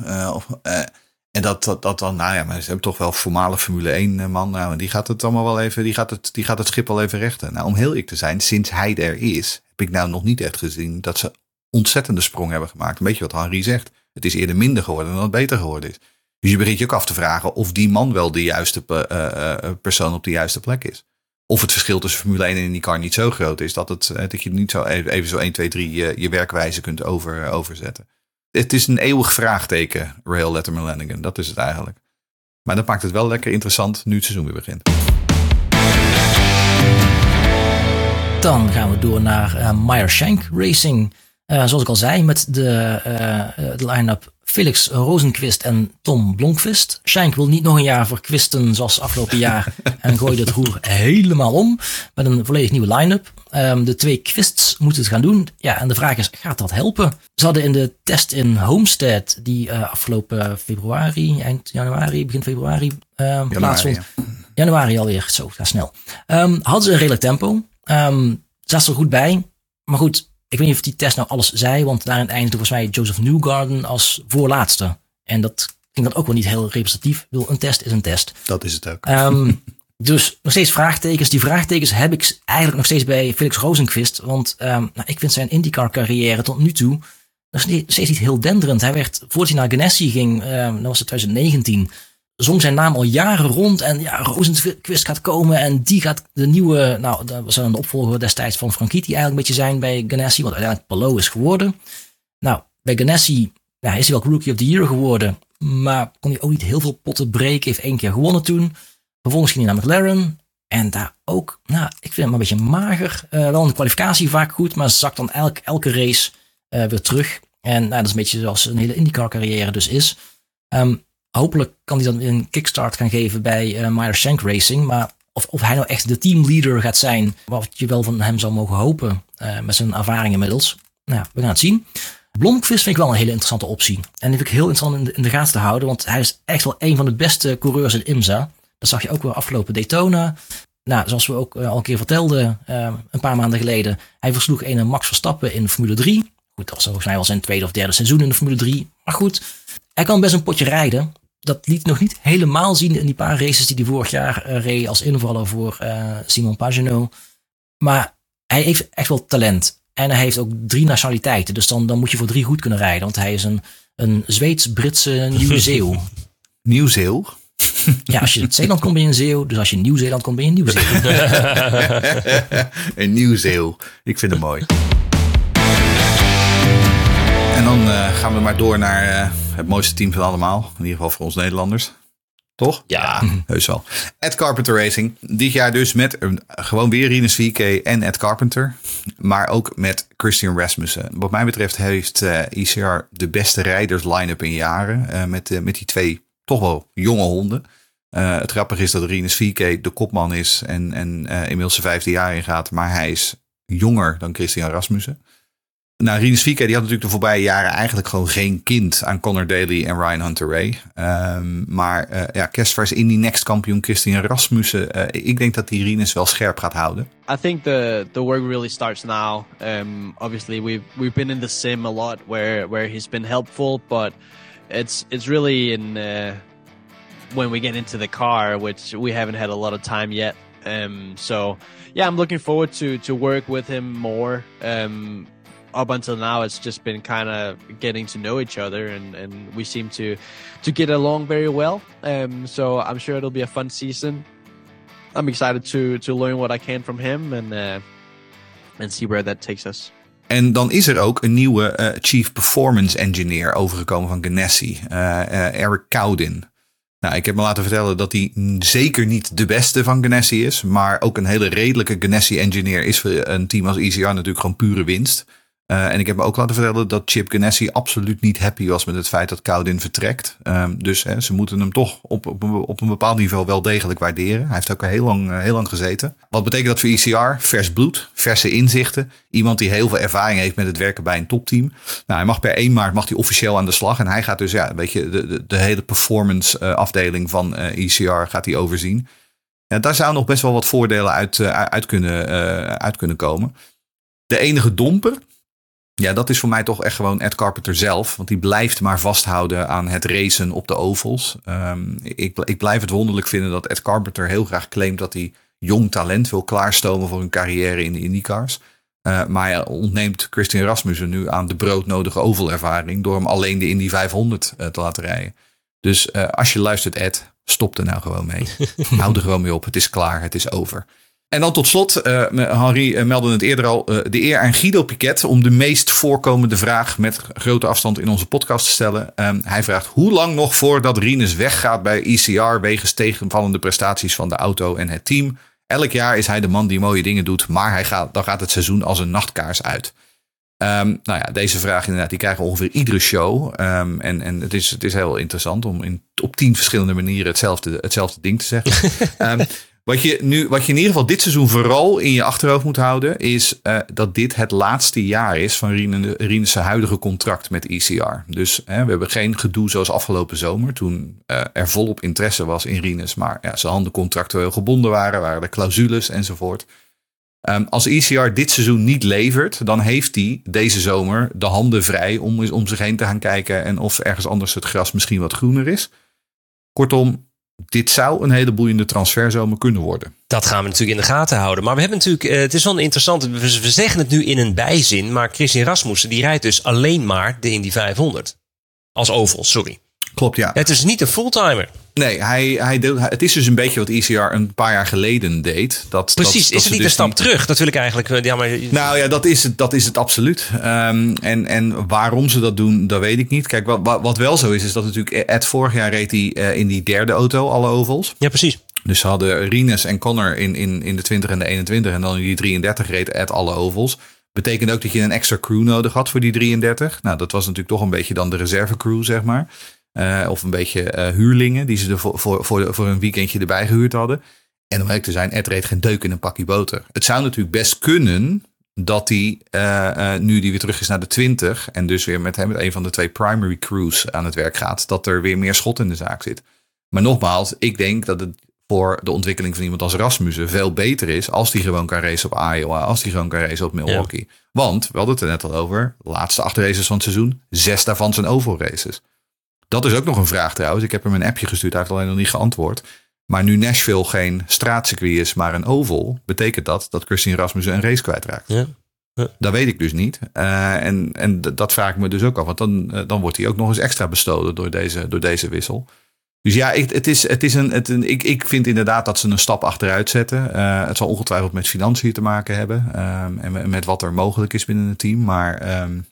En dat, dat, dan, nou ja, maar ze hebben toch wel voormalig Formule 1 man. Nou, die gaat het allemaal wel even, die gaat het, die gaat het schip al even rechten. Nou, om heel eerlijk te zijn, sinds hij er is, heb ik nou nog niet echt gezien dat ze ontzettende sprong hebben gemaakt. Een beetje wat Henri zegt. Het is eerder minder geworden dan het beter geworden is. Dus je begint je ook af te vragen of die man wel de juiste uh, uh, persoon op de juiste plek is. Of het verschil tussen Formule 1 en IndyCar niet zo groot is dat, het, dat je niet zo even, even zo 1, 2, 3 je, je werkwijze kunt over, overzetten. Het is een eeuwig vraagteken, Rail Letterman Lanigan. Dat is het eigenlijk. Maar dat maakt het wel lekker interessant nu het seizoen weer begint. Dan gaan we door naar uh, Meyer Shank Racing. Uh, zoals ik al zei, met de, uh, de line-up Felix Rosenquist en Tom Blomqvist. Schenk wil niet nog een jaar verkwisten zoals afgelopen jaar en gooit het roer helemaal om met een volledig nieuwe line-up. Um, de twee Quists moeten het gaan doen. Ja, en de vraag is, gaat dat helpen? Ze hadden in de test in Homestead, die uh, afgelopen februari, eind januari, begin februari uh, plaatsvond. Ja. Januari alweer, zo, gaat snel. Um, hadden ze een redelijk tempo. Um, zat er goed bij. Maar goed, ik weet niet of die test nou alles zei, want daarin eindigde volgens mij Joseph Newgarden als voorlaatste. En dat ging dan ook wel niet heel representatief. Ik een test is een test. Dat is het ook. Um, dus nog steeds vraagtekens. Die vraagtekens heb ik eigenlijk nog steeds bij Felix Rosenquist. Want um, nou, ik vind zijn IndyCar carrière tot nu toe nog steeds niet heel denderend. Hij werd, voordat hij naar Ganassi ging, um, dat was het 2019 zong zijn naam al jaren rond. En ja, Rosenquist gaat komen en die gaat de nieuwe, nou, dat was de opvolger destijds van Franchitti eigenlijk een beetje zijn bij Ganassi, wat uiteindelijk Palo is geworden. Nou, bij Ganassi ja, is hij wel Rookie of the Year geworden, maar kon hij ook niet heel veel potten breken. Heeft één keer gewonnen toen. Vervolgens ging hij naar McLaren. En daar ook, nou, ik vind hem een beetje mager. Uh, wel een kwalificatie vaak goed, maar zakt dan elk, elke race uh, weer terug. En nou, dat is een beetje zoals een hele IndyCar carrière dus is. Um, hopelijk kan hij dan een kickstart gaan geven bij uh, Meyer Shank Racing. Maar of, of hij nou echt de teamleader gaat zijn, wat je wel van hem zou mogen hopen uh, met zijn ervaring inmiddels. Nou we gaan het zien. Blomqvist vind ik wel een hele interessante optie. En die vind ik heel interessant in de, in de gaten te houden, want hij is echt wel een van de beste coureurs in IMSA. Dat zag je ook wel afgelopen Daytona. Nou, zoals we ook uh, al een keer vertelden, een paar maanden geleden. Hij versloeg een Max Verstappen in Formule 3. Goed, dat was zijn tweede of derde seizoen in de Formule 3. Maar goed, hij kan best een potje rijden dat liet nog niet helemaal zien in die paar races die hij vorig jaar uh, reed als invaller voor uh, Simon Pagenaud. Maar hij heeft echt wel talent. En hij heeft ook drie nationaliteiten. Dus dan, dan moet je voor drie goed kunnen rijden. Want hij is een, een Zweeds-Britse Nieuw-Zeeuw. Nieuw-Zeeuw? Ja, als je in Zeeland komt ben je een Zeeuw. Dus als je in Nieuw-Zeeland komt ben je een Nieuw-Zeeuw. een Nieuw-Zeeuw. Ik vind het mooi. En dan uh, gaan we maar door naar uh, het mooiste team van allemaal. In ieder geval voor ons Nederlanders. Toch? Ja. Heus wel. Ed Carpenter Racing. Dit jaar dus met uh, gewoon weer Rinus VK en Ed Carpenter. Maar ook met Christian Rasmussen. Wat mij betreft heeft ICR de beste rijders line-up in jaren. met, met die twee toch wel jonge honden. het grappige is dat Rinus VK de kopman is en, en inmiddels zijn vijfde jaar ingaat. Maar hij is jonger dan Christian Rasmussen. Nou, Rinus VK die had natuurlijk de voorbije jaren eigenlijk gewoon geen kind aan Connor Daly en Ryan Hunter Ray. Um, maar uh, ja, kerstvers in die next kampioen Christian Rasmussen. Uh, ik denk dat die Rinus wel scherp gaat houden. I think the the work really starts now. Um, obviously we've we've been in the sim a lot where where he's been helpful, but it's it's really in uh, when we get into the car, which we haven't had a lot of time yet. Um, so yeah, I'm looking forward to to work with him more. Um, up until now it's just been kind of getting to know each other and, and we seem to to get along very well um, so i'm sure it'll be a fun season i'm excited to to learn what i can from him and uh, and see where that takes us En dan is er ook een nieuwe uh, Chief Performance Engineer overgekomen van Ganassi, uh, Eric Cowdin. Nou, ik heb me laten vertellen dat hij zeker niet de beste van Ganassi is, maar ook een hele redelijke Ganassi engineer is voor een team als ECR natuurlijk gewoon pure winst. Uh, en ik heb me ook laten vertellen dat Chip Ganassi absoluut niet happy was met het feit dat Cowden vertrekt. Um, dus hè, ze moeten hem toch op, op, op, een bepaald niveau wel degelijk waarderen. Hij heeft ook heel lang, uh, heel lang gezeten. Wat betekent dat voor ECR? Vers bloed, verse inzichten. Iemand die heel veel ervaring heeft met het werken bij een topteam. Nou, hij mag per 1 maart mag hij officieel aan de slag. En hij gaat dus ja, weet je, de, de, de hele performance uh, afdeling van ECR gaat hij overzien. Ja, daar zou nog best wel wat voordelen uit, uit, kunnen, uit kunnen komen. De enige domper, ja, dat is voor mij toch echt gewoon Ed Carpenter zelf. Want die blijft maar vasthouden aan het racen op de ovals. Um, ik, ik blijf het wonderlijk vinden dat Ed Carpenter heel graag claimt dat hij jong talent wil klaarstomen voor een carrière in de IndyCars. Uh, maar hij ontneemt Christian Rasmussen nu aan de broodnodige ovalervaring door hem alleen de Indy 500 uh, te laten rijden. Dus uh, als je luistert Ed, stop er nou gewoon mee. Hou er gewoon mee op. Het is klaar. Het is over. En dan tot slot, uh, Henri uh, meldde het eerder al, uh, de eer aan Guido Piquet om de meest voorkomende vraag met grote afstand in onze podcast te stellen. Um, hij vraagt hoe lang nog voordat Rinus weggaat bij ECR wegens tegenvallende prestaties van de auto en het team. Elk jaar is hij de man die mooie dingen doet, maar hij gaat, dan gaat het seizoen als een nachtkaars uit. Um, nou ja, deze vraag inderdaad, die krijgen we ongeveer iedere show. Um, en en het, is, het is heel interessant om in, op tien verschillende manieren hetzelfde, hetzelfde ding te zeggen. um, Wat je, nu, wat je in ieder geval dit seizoen vooral in je achterhoofd moet houden, is uh, dat dit het laatste jaar is van Rinus' huidige contract met ECR. Dus we hebben geen gedoe zoals afgelopen zomer, toen uh, er volop interesse was in Rinus, maar ja, zijn handen contractueel gebonden waren, waren er clausules enzovoort. Um, als ECR dit seizoen niet levert, dan heeft hij deze zomer de handen vrij om, om zich heen te gaan kijken en of ergens anders het gras misschien wat groener is. Kortom, dit zou een hele boeiende transferzomer kunnen worden. Dat gaan we natuurlijk in de gaten houden. Maar we hebben natuurlijk, uh, het is wel interessant, we zeggen het nu in een bijzin, maar Christian Rasmussen die rijdt dus alleen maar de Indy 500. Als oval, sorry. Klopt, ja. Het is niet een fulltimer. Nee, hij, hij het is dus een beetje wat ECR een paar jaar geleden deed. Dat, Precies, dat, is het niet dus een stap niet... terug? Dat wil ik eigenlijk... Ja, maar... Nou ja, dat is het, dat is het absoluut. Um, en, en waarom ze dat doen, dat weet ik niet. Kijk, wat, wat wel zo is, is dat natuurlijk Ed vorig jaar reed hij uh, in die derde auto alle ovals. Ja, precies. Dus ze hadden Rinus en Connor in, in, in de 20 en de 21 en dan in die 33 reed Ed alle ovals. Betekent ook dat je een extra crew nodig had voor die 33. Nou, dat was natuurlijk toch een beetje dan de reservecrew, zeg maar. Uh, of een beetje uh, huurlingen die ze er voor, voor, voor, voor een weekendje erbij gehuurd hadden. En om eerlijk te zijn, Ed reed geen deuk in een pakje boter. Het zou natuurlijk best kunnen dat hij, uh, nu die weer terug is naar de 20 en dus weer met hem met een van de twee primary crews aan het werk gaat, dat er weer meer schot in de zaak zit. Maar nogmaals, ik denk dat het voor de ontwikkeling van iemand als Rasmussen veel beter is als hij gewoon kan racen op Iowa, als hij gewoon kan racen op Milwaukee. Ja. Want, we hadden het er net al over, de laatste acht races van het seizoen, zes daarvan zijn oval races. Dat is ook nog een vraag trouwens. Ik heb hem een appje gestuurd, hij heeft alleen nog niet geantwoord. Maar nu Nashville geen straatcircuit is, maar een oval, betekent dat dat Christian Rasmussen een race kwijtraakt. Ja. Ja. Dat weet ik dus niet. Uh, en, en dat vraag ik me dus ook af. Want dan, uh, dan wordt hij ook nog eens extra bestolen door deze, door deze wissel. Dus ja, ik, het is, het is een, het, een, ik, ik vind inderdaad dat ze een stap achteruit zetten. Uh, het zal ongetwijfeld met financiën te maken hebben. Um, en met wat er mogelijk is binnen het team. Maar um,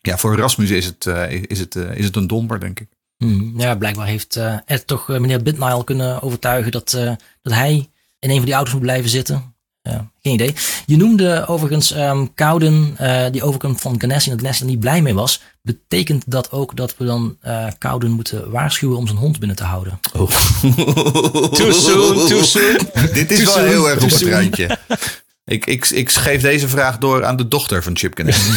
Ja, voor Rasmus is het, uh, is het, uh, is het een domper, denk ik. Hmm, ja, blijkbaar heeft uh, Ed toch meneer Bitnile kunnen overtuigen dat, dat hij in een van die auto's moet blijven zitten. geen idee. Je noemde overigens um, Kouden, die overkant van Ganassi, dat Ganassi er niet blij mee was. Betekent dat ook dat we dan Kouden moeten waarschuwen om zijn hond binnen te houden? Oh. too soon, too soon. Dit is wel heel erg op het randje. Ik, ik, ik geef deze vraag door aan de dochter van Chip Ganassi.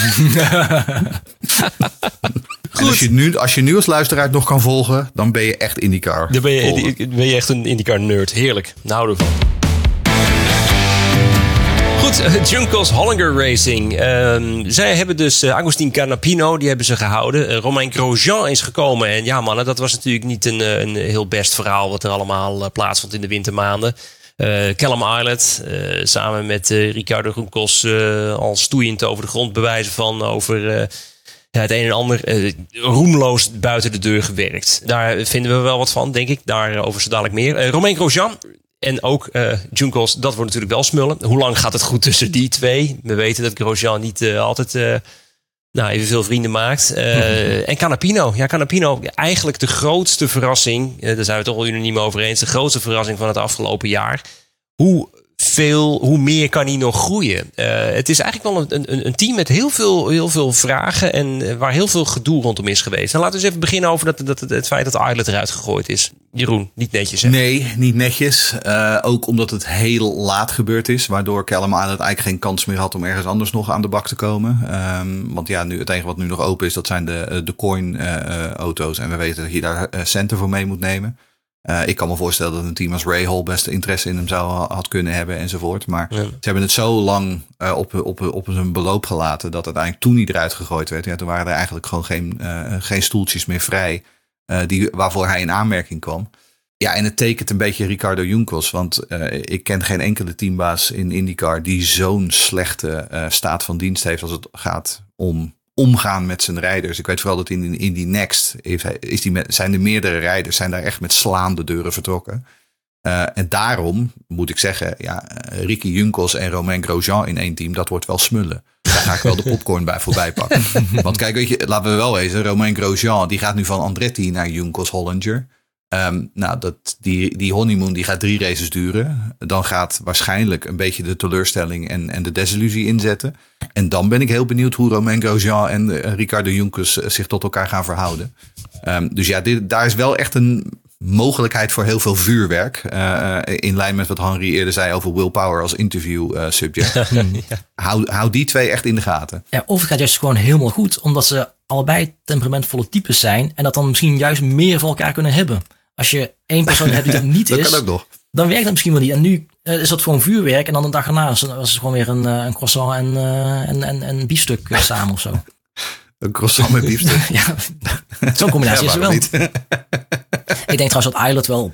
als je, nu, als je nu als luisteraar nog kan volgen, dan ben je echt IndyCar. Dan ben je, ben je echt een IndyCar nerd. Heerlijk. Nou ervan. Goed, Junkos Hollinger Racing. Uh, zij hebben dus uh, Agustin Canapino, die hebben ze gehouden. Uh, Romain Grosjean is gekomen. En ja mannen, dat was natuurlijk niet een, een heel best verhaal... wat er allemaal plaatsvond in de wintermaanden. Uh, Callum Islet, uh, samen met uh, Ricardo Groenkos al stoeiend over de grond bewijzen van over het een en ander roemloos buiten de deur gewerkt. Daar vinden we wel wat van, denk ik. Daarover zo dadelijk meer. Romain Grosjean en ook Junkos, dat wordt natuurlijk wel smullen. Hoe lang gaat het goed tussen die twee? We weten dat Grosjean niet altijd nou, evenveel vrienden maakt. Uh, en Canapino. Ja, Canapino, eigenlijk de grootste verrassing. Uh, daar zijn we het toch wel unaniem over eens. De grootste verrassing van het afgelopen jaar. Hoe veel, hoe meer kan hij nog groeien? Uh, het is eigenlijk wel een, een, een, team met heel veel, heel veel vragen en waar heel veel gedoe rondom is geweest. Nou, laten we eens even beginnen over dat, dat, het feit dat Islet eruit gegooid is. Jeroen, niet netjes. Nee, niet netjes. Uh, ook omdat het heel laat gebeurd is, waardoor Callum Islet eigenlijk geen kans meer had om ergens anders nog aan de bak te komen. Um, want ja, nu, het enige wat nu nog open is, dat zijn de, de coin-auto's. en we weten dat je daar centen voor mee moet nemen. Uh, ik kan me voorstellen dat een team als Rahal best interesse in hem zou had kunnen hebben enzovoort. Maar ja. ze hebben het zo lang uh, op, op, op zijn beloop gelaten dat uiteindelijk toen hij eruit gegooid werd. Ja, toen waren er eigenlijk gewoon geen, uh, geen stoeltjes meer vrij die, waarvoor hij in aanmerking kwam. Ja, en het tekent een beetje Ricardo Junkos. Want ik ken geen enkele teambaas in IndyCar die zo'n slechte staat van dienst heeft als het gaat om omgaan met zijn rijders. Ik weet vooral dat in, in die Next is die met, zijn de meerdere rijders zijn daar echt met slaande deuren vertrokken. Uh, en daarom moet ik zeggen, ja, Ricky Junkos en Romain Grosjean in één team, dat wordt wel smullen. Daar ga ik wel de popcorn bij voorbij pakken. Want kijk, weet je, laten we wel wezen, Romain Grosjean, die gaat nu van Andretti naar Junkos Hollinger. Um, nou, dat, die, die honeymoon die gaat drie races duren. Dan gaat waarschijnlijk een beetje de teleurstelling en, en de desillusie inzetten. En dan ben ik heel benieuwd hoe Romain Grosjean en uh, Ricardo Junkers uh, zich tot elkaar gaan verhouden. Um, dus ja, dit, daar is wel echt een mogelijkheid voor heel veel vuurwerk. Uh, in lijn met wat Henry eerder zei over willpower als interview subject. ja. hou, hou die twee echt in de gaten. Ja, of het gaat juist gewoon helemaal goed, omdat ze allebei temperamentvolle types zijn. En dat dan misschien juist meer van elkaar kunnen hebben. Als je één persoon hebt die dat niet dat is, kan ook nog. dan werkt dat misschien wel niet. En nu uh, is dat gewoon vuurwerk. En dan een dag erna was het gewoon weer een, uh, een croissant en, uh, en, en, en een biefstuk samen of zo. Een croissant met biefstuk? ja, zo'n combinatie ja, is er wel. Ik denk trouwens dat Islet wel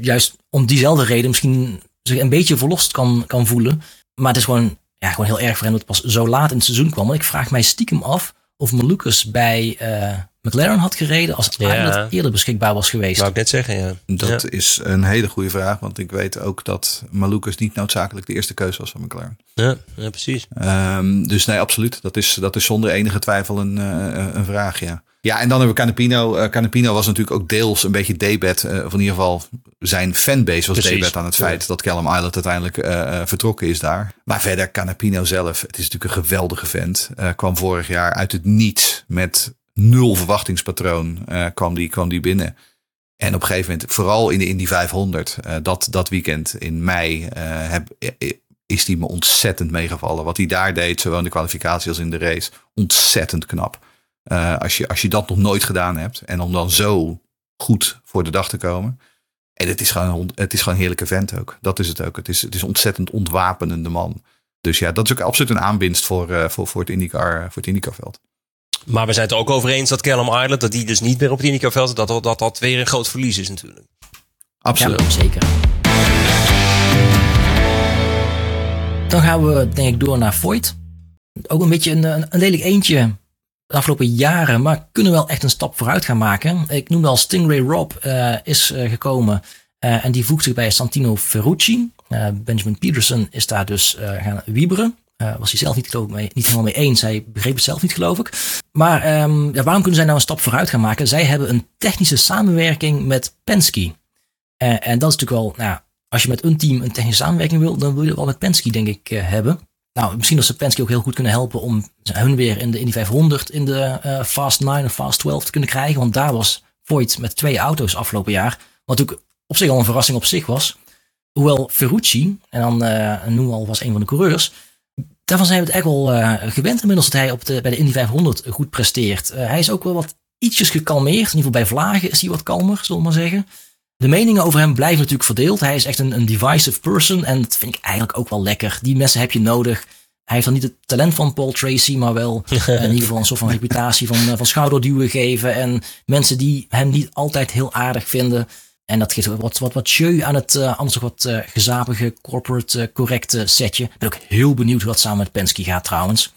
juist om diezelfde reden misschien zich een beetje verlost kan, kan voelen. Maar het is gewoon, ja, gewoon heel erg voor hem dat het pas zo laat in het seizoen kwam. Want ik vraag mij stiekem af of Malucas bij McLaren had gereden als ja. eerder beschikbaar was geweest. Wou ik net zeggen, ja. Dat ja. is een hele goede vraag, want ik weet ook dat Malukas niet noodzakelijk de eerste keuze was van McLaren. Ja, ja precies. Um, dus nee, absoluut. Dat is, dat is zonder enige twijfel een, uh, een vraag, ja. Ja, en dan hebben we Canapino. Uh, Canapino was natuurlijk ook deels een beetje debet. Uh, of in ieder geval zijn fanbase was Precies. debet aan het feit ja. dat Callum Islet uiteindelijk uh, vertrokken is daar. Maar verder, Canapino zelf, het is natuurlijk een geweldige vent. kwam vorig jaar uit het niets met nul verwachtingspatroon uh, kwam, die, kwam die binnen. En op een gegeven moment, vooral in de Indy 500, uh, dat, dat weekend in mei, uh, heb, is die me ontzettend meegevallen. Wat hij daar deed, zowel in de kwalificatie als in de race, ontzettend knap. als, je, als je dat nog nooit gedaan hebt en om dan zo goed voor de dag te komen. En het is gewoon, het is gewoon een heerlijke vent ook. Dat is het ook. Het is, het is ontzettend ontwapenende man. Dus ja, dat is ook absoluut een aanwinst voor, voor, voor het IndyCar, voor het IndyCar-veld. Maar we zijn het er ook over eens dat Callum Island, dat die dus niet meer op het IndyCar-veld, dat, dat dat weer een groot verlies is natuurlijk. Absoluut. Ja, zeker. Dan gaan we denk ik door naar Voigt. Ook een beetje een, een, een lelijk eentje de afgelopen jaren, maar kunnen wel echt een stap vooruit gaan maken. Ik noemde al Stingray Rob uh, is uh, gekomen uh, en die voegt zich bij Santino Ferrucci. Benjamin Peterson is daar dus gaan wieberen. Eh, was hij zelf niet, geloof ik, mee, niet helemaal mee eens. Hij begreep het zelf niet, geloof ik. Maar ehm, ja, waarom kunnen zij nou een stap vooruit gaan maken? Zij hebben een technische samenwerking met Penske. Eh, en dat is natuurlijk wel, nou, als je met een team een technische samenwerking wil, dan wil je het wel met Penske, denk ik, eh, hebben. Nou, misschien dat ze Penske ook heel goed kunnen helpen om hun weer in de Indy 500 in de Fast 9 of Fast 12 te kunnen krijgen. Want daar was Voigt met twee auto's afgelopen jaar. Wat natuurlijk op zich al een verrassing op zich was. Hoewel Ferrucci, en dan noem al was een van de coureurs, daarvan zijn we het echt wel uh, gewend inmiddels dat hij op de, bij de Indy 500 goed presteert. Uh, hij is ook wel wat ietsjes gekalmeerd. In ieder geval bij Vlagen is hij wat kalmer, zullen we maar zeggen. De meningen over hem blijven natuurlijk verdeeld. Hij is echt een, een divisive person en dat vind ik eigenlijk ook wel lekker. Die mensen heb je nodig. Hij heeft dan niet het talent van Paul Tracy, maar wel in ieder geval een soort van reputatie van, van schouderduwen geven. En mensen die hem niet altijd heel aardig vinden. En dat geeft wat, wat, wat jeu aan het uh, anders wat uh, gezapige, corporate, uh, correcte setje. Ik ben ook heel benieuwd hoe dat samen met Penske gaat trouwens.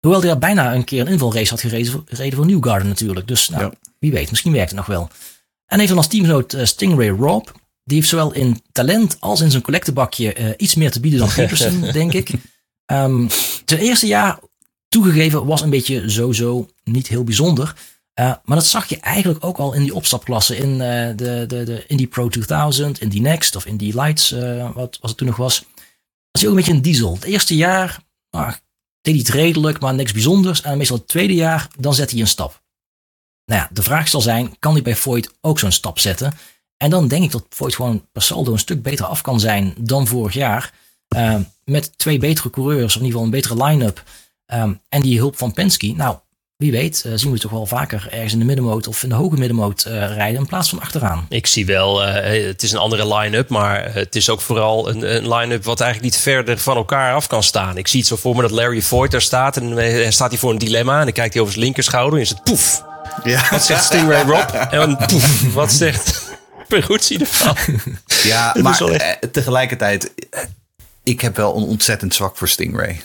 Hoewel hij bijna een keer een invalrace had gereden voor, gereden voor Newgarden natuurlijk. Dus nou, ja. wie weet, misschien werkt het nog wel. En even als teamgenoot Stingray Rob. Die heeft zowel in talent als in zijn collectebakje iets meer te bieden dan Peterson, denk ik. Um, zijn eerste jaar, toegegeven, was een beetje zo-zo niet heel bijzonder. Uh, maar dat zag je eigenlijk ook al in die opstapklassen. In uh, de, de, de Indy Pro 2000, Indy Next of Indy Lights, uh, wat, wat het toen nog was. Dat is ook een beetje een diesel. Het eerste jaar nou, deed hij het redelijk, maar niks bijzonders. En meestal het tweede jaar, dan zet hij een stap. Nou ja, de vraag zal zijn, kan hij bij Voigt ook zo'n stap zetten? En dan denk ik dat Voigt gewoon per saldo een stuk beter af kan zijn dan vorig jaar. Met twee betere coureurs, of in ieder geval een betere line-up. Um, en die hulp van Penske. Nou, wie weet, uh, zien we toch wel vaker ergens in de middenmoot of in de hoge middenmoot uh, rijden in plaats van achteraan. Ik zie wel, uh, het is een andere line-up, maar het is ook vooral een, een line-up wat eigenlijk niet verder van elkaar af kan staan. Ik zie het zo voor me dat Larry Voigt daar staat en dan staat hij voor een dilemma en dan kijkt hij over zijn linkerschouder en is het poef. Ja. Wat zegt Stingray Rob? En dan poef, wat zegt Peruzzi ervan? Ja, maar tegelijkertijd, ik heb wel een ontzettend zwak voor Stingray.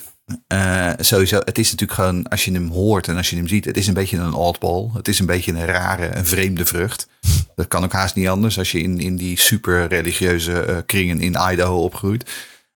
Uh, sowieso, het is natuurlijk gewoon, als je hem hoort en als je hem ziet, het is een beetje een oddball. Het is een beetje een rare, een vreemde vrucht. Dat kan ook haast niet anders als je in, in die super religieuze uh, kringen in Idaho opgroeit.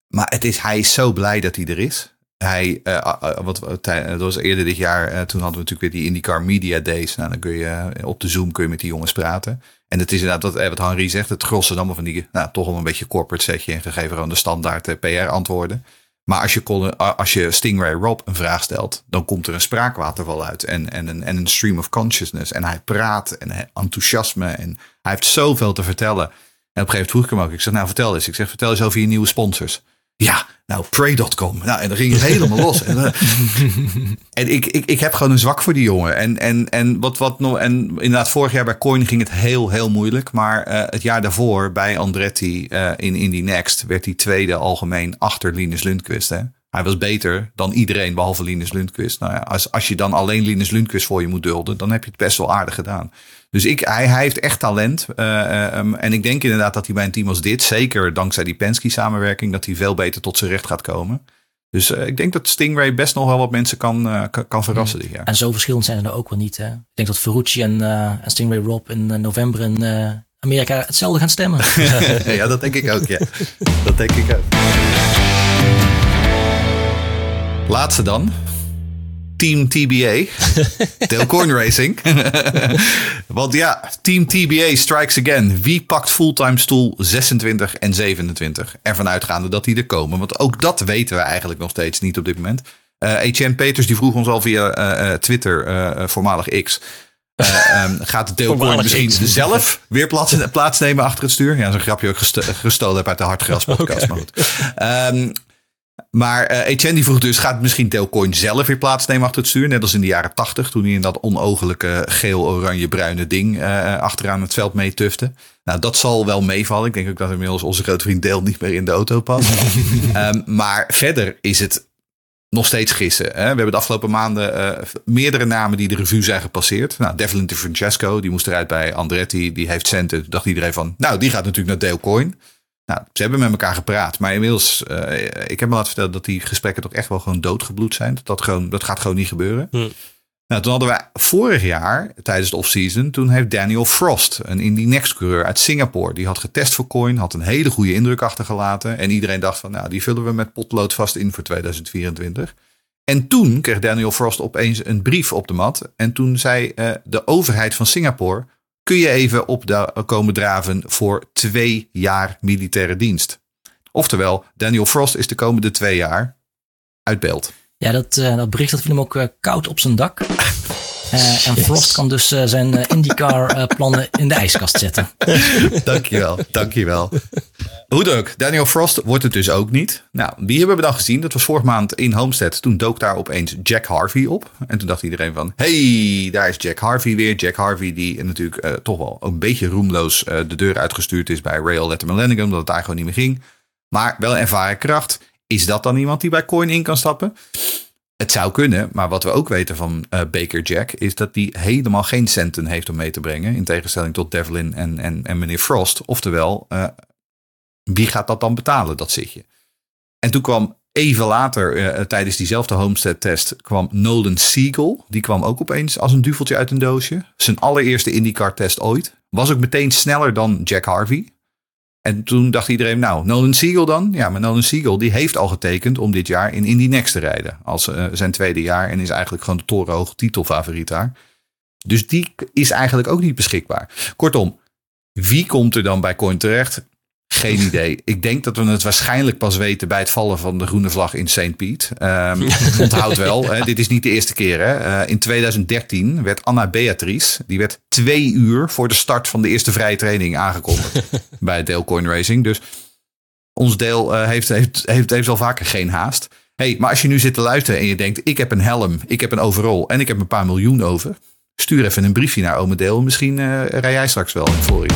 Maar het is, hij is zo blij dat hij er is. Hij, uh, wat, dat was eerder dit jaar, toen hadden we natuurlijk weer die IndyCar Media Days. Nou, dan kun je op de Zoom kun je met die jongens praten. En het is inderdaad wat, wat Henry zegt, het grossen allemaal van die, nou, toch wel een beetje corporate setje en gegeven gewoon de standaard PR antwoorden. Maar als je, als je Stingray Rob een vraag stelt, dan komt er een spraakwaterval uit en, en, een, en een stream of consciousness. En hij praat en enthousiasme en hij heeft zoveel te vertellen. En op een gegeven moment vroeg ik hem ook, ik zeg nou vertel eens. Ik zeg vertel eens over je nieuwe sponsors. Ja, nou Pray.com. Nou, en dan ging het helemaal los. En, uh, en ik, ik, ik heb gewoon een zwak voor die jongen. En, en, en, wat, wat nog, en inderdaad, vorig jaar bij Coin ging het heel, heel moeilijk. Maar uh, het jaar daarvoor bij Andretti uh, in Indy Next werd hij tweede algemeen achter Linus Lundqvist. Hè? Hij was beter dan iedereen behalve Linus Lundqvist. Nou ja, als, als je dan alleen Linus Lundqvist voor je moet dulden, dan heb je het best wel aardig gedaan. Dus ik, hij, hij heeft echt talent. Uh, um, en ik denk inderdaad dat hij bij een team als dit, zeker dankzij die Penske samenwerking, dat hij veel beter tot zijn recht gaat komen. Dus uh, ik denk dat Stingray best nog wel wat mensen kan, uh, kan verrassen dit jaar. En zo verschillend zijn ze er ook wel niet. Hè? Ik denk dat Ferrucci en, en Stingray Rob in november in Amerika hetzelfde gaan stemmen. ja, dat denk ik ook. Ja. dat denk ik ook. Laatste dan. Team TBA. Delcoin Racing. Want ja, Team TBA strikes again. Wie pakt fulltime stoel 26 en 27? Ervan uitgaande dat die er komen. Want ook dat weten we eigenlijk nog steeds niet op dit moment. Uh, Etienne Peters die vroeg ons al via uh, Twitter, uh, voormalig X. Um, gaat Delcoin misschien X. zelf weer plaats, plaatsnemen achter het stuur? Ja, dat is een grapje ook gesto gestolen heb uit de Hartgras podcast. Okay. Um, maar uh, Etienne die vroeg dus, gaat misschien Delcoin zelf weer plaatsnemen achter het stuur? Net als in de jaren tachtig, toen hij in dat onogelijke geel-oranje-bruine ding uh, achteraan het veld meetufte. Nou, dat zal wel meevallen. Ik denk ook dat inmiddels onze grote vriend Deel niet meer in de auto past. um, maar verder is het nog steeds gissen. Hè? We hebben de afgelopen maanden uh, meerdere namen die de revue zijn gepasseerd. Nou, Devlin de Francesco, die moest eruit bij Andretti. Die heeft centen. Toen dacht iedereen van, nou, die gaat natuurlijk naar Delcoin. Nou, ze hebben met elkaar gepraat. Maar inmiddels, uh, ik heb me laten vertellen dat die gesprekken toch echt wel gewoon doodgebloed zijn. Dat, gewoon, dat gaat gewoon niet gebeuren. Hm. Nou, toen hadden we vorig jaar, tijdens de offseason, toen heeft Daniel Frost, een Indy Next coureur uit Singapore, die had getest voor Coin, had een hele goede indruk achtergelaten. En iedereen dacht van, nou, die vullen we met potlood vast in voor 2024. En toen kreeg Daniel Frost opeens een brief op de mat. En toen zei uh, de overheid van Singapore, kun je even op de, komen draven voor twee jaar militaire dienst. Oftewel, Daniel Frost is de komende twee jaar uit beeld. Ja, dat, uh, dat bericht dat viel hem ook uh, koud op zijn dak. Uh, en Frost kan dus zijn IndyCar plannen in de ijskast zetten. dankjewel, dankjewel. Hoe dan ook, Daniel Frost wordt het dus ook niet. Nou, die hebben we dan gezien. Dat was vorige maand in Homestead. Toen dook daar opeens Jack Harvey op. En toen dacht iedereen van, hey, daar is Jack Harvey weer. Jack Harvey die natuurlijk toch wel een beetje roemloos de deur uitgestuurd is bij Rail Letterman Lenningham. Dat het daar gewoon niet meer ging. Maar wel ervaren kracht. Is dat dan iemand die bij Coin in kan stappen? Het zou kunnen, maar wat we ook weten van uh, Baker Jack is dat hij helemaal geen centen heeft om mee te brengen. In tegenstelling tot Devlin en, en, en meneer Frost. Oftewel, uh, wie gaat dat dan betalen, dat zitje? En toen kwam even later, uh, tijdens diezelfde Homestead-test, kwam Nolan Siegel. Die kwam ook opeens als een duveltje uit een doosje. Zijn allereerste IndyCar-test ooit. Was ook meteen sneller dan Jack Harvey. En toen dacht iedereen, nou, Nolan Siegel dan? Ja, maar Nolan Siegel die heeft al getekend om dit jaar in Indy Next te rijden. Als uh, zijn tweede jaar en is eigenlijk gewoon de torenhoog titelfavoriet daar. Dus die is eigenlijk ook niet beschikbaar. Kortom, wie komt er dan bij Coin terecht? Geen idee. Ik denk dat we het waarschijnlijk pas weten bij het vallen van de groene vlag in St. Piet. Um, onthoud wel, hè, dit is niet de eerste keer. Hè. Uh, in 2013 werd Anna Beatrice, die werd twee uur voor de start van de eerste vrije training aangekondigd bij Dale Racing. Dus ons deel uh, heeft, heeft, heeft, heeft al vaker geen haast. Hey, maar als je nu zit te luisteren en je denkt, ik heb een helm, ik heb een overall en ik heb een paar miljoen over. Stuur even een briefje naar Ome Deel. Misschien uh, rij jij straks wel in Florida.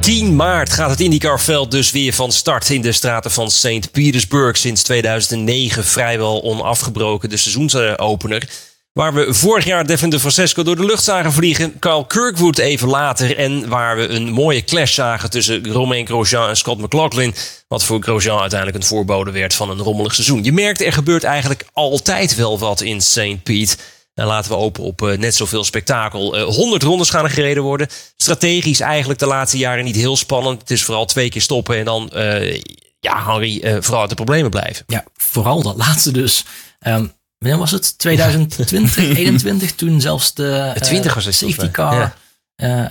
10 maart gaat het IndyCar-veld dus weer van start in de straten van St. Petersburg. Sinds 2009 vrijwel onafgebroken de seizoensopener. Waar we vorig jaar Devin de Francesco door de lucht zagen vliegen. Carl Kirkwood even later. En waar we een mooie clash zagen tussen Romain Grosjean en Scott McLaughlin. Wat voor Grosjean uiteindelijk een voorbode werd van een rommelig seizoen. Je merkt er gebeurt eigenlijk altijd wel wat in St. Pete. En laten we open op uh, net zoveel spektakel. Uh, 100 rondes gaan er gereden worden. Strategisch eigenlijk de laatste jaren niet heel spannend. Het is vooral twee keer stoppen en dan, uh, ja, Harry, vooral uit de problemen blijven. Ja, vooral dat laatste dus. Um, wanneer was het? 2020, 2021? Toen zelfs de 20 was het, safety car,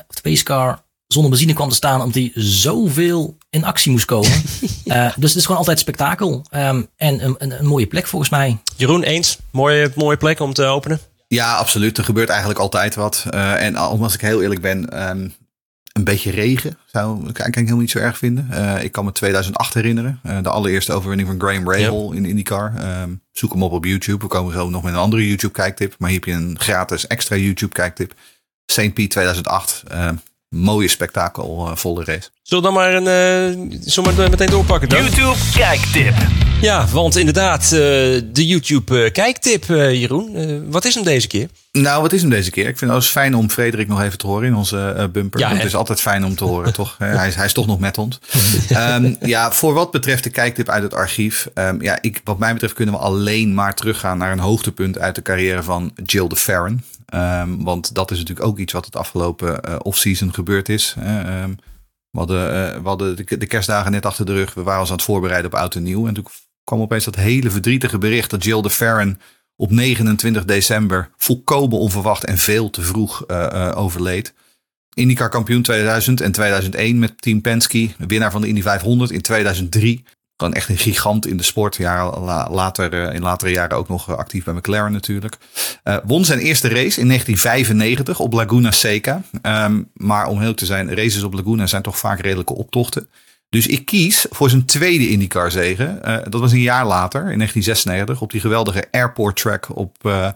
of de pace car zonder benzine kwam te staan. Omdat hij zoveel in actie moest komen. uh, dus het is gewoon altijd spektakel. Um, en een, een, een, mooie plek volgens mij. Jeroen, eens? Mooie, mooie plek om te openen? Ja, absoluut. Er gebeurt eigenlijk altijd wat. Uh, en als ik heel eerlijk ben, um, een beetje regen zou ik eigenlijk helemaal niet zo erg vinden. Uh, ik kan me 2008 herinneren. Uh, de allereerste overwinning van Graham Rahal in IndyCar. Um, zoek hem op op YouTube. We komen zo nog met een andere YouTube kijktip. Maar hier heb je een gratis extra YouTube kijktip. St. Pete 2008. Mooie spektakelvolle race. Zullen we dan maar een, uh, zomaar meteen doorpakken dan? YouTube kijktip. Ja, want inderdaad, uh, de YouTube uh, kijktip, Jeroen. wat is hem deze keer? Nou, wat is hem deze keer? Ik vind het fijn om Frederik nog even te horen in onze bumper. Ja, het is altijd fijn om te horen, toch? hij, is, hij is toch nog met ons. um, ja, voor wat betreft de kijktip uit het archief. Um, ja, ik, wat mij betreft kunnen we alleen maar teruggaan naar een hoogtepunt uit de carrière van Jill de Farron. Um, want dat is natuurlijk ook iets wat het afgelopen uh, off-season gebeurd is. Um, we hadden, we hadden de, kerstdagen net achter de rug. We waren ons aan het voorbereiden op oud en nieuw. En toen kwam opeens dat hele verdrietige bericht dat Jill de Farron op 29 december volkomen onverwacht en veel te vroeg uh, overleed. IndyCar kampioen 2000 en 2001 met Team Penske. Winnaar van de Indy 500 in 2003. Gewoon echt een gigant in de sport. Ja, later, eh, in latere jaren ook nog actief bij McLaren natuurlijk. Uh, won zijn eerste race in 1995 op Laguna Seca. Um, maar om heel te zijn, races op Laguna zijn toch vaak redelijke optochten. Dus ik kies voor zijn tweede IndyCar zegen. Dat was een jaar later, in 1996, op die geweldige airport track op uh,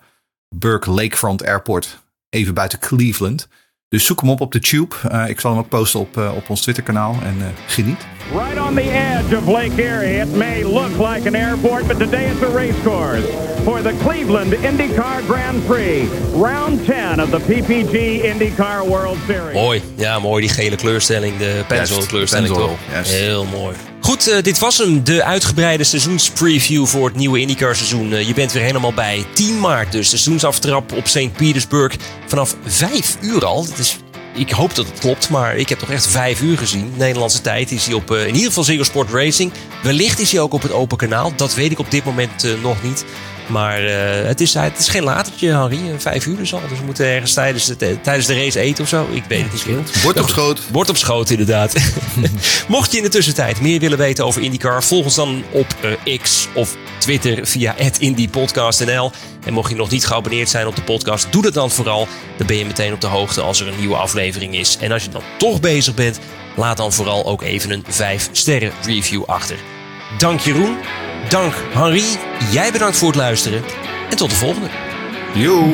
Burke Lakefront Airport, even buiten Cleveland. Dus zoek hem op op de Tube. Ik zal hem ook posten op, op ons Twitter-kanaal en uh, geniet. Right on the edge of Lake Erie, it may look like an airport, but today it's a race course for the Cleveland IndyCar Grand Prix, round 10 of the PPG IndyCar World Series. Mooi, ja, mooi die gele kleurstelling, de pencil kleurstelling toch? Heel mooi. Goed, uh, dit was hem. De uitgebreide seizoenspreview voor het nieuwe IndyCar seizoen. Uh, je bent weer helemaal bij 10 maart dus. De seizoensaftrap op St. Petersburg vanaf 5 uur al. Dat is ik hoop dat het klopt, maar ik heb toch echt vijf uur gezien. Nederlandse tijd is hij op uh, in ieder geval Ziggo Sport Racing. Wellicht is hij ook op het open kanaal. Dat weet ik op dit moment uh, nog niet. Maar uh, het, is, het is geen latertje, Harry. Vijf uur dus al. Dus we moeten ergens tijdens de, tijdens de race eten of zo. Ik weet het niet. Bord op schoot. Bord op schoot, inderdaad. Mocht je in de tussentijd meer willen weten over IndyCar, volg ons dan op uh, X of Twitter via @indypodcast.nl. En mocht je nog niet geabonneerd zijn op de podcast, doe dat dan vooral. Dan ben je meteen op de hoogte als er een nieuwe aflevering is. En als je dan toch bezig bent, laat dan vooral ook even een 5 sterren review achter. Dank Jeroen. Dank Henri. Jij bedankt voor het luisteren. En tot de volgende. Yo.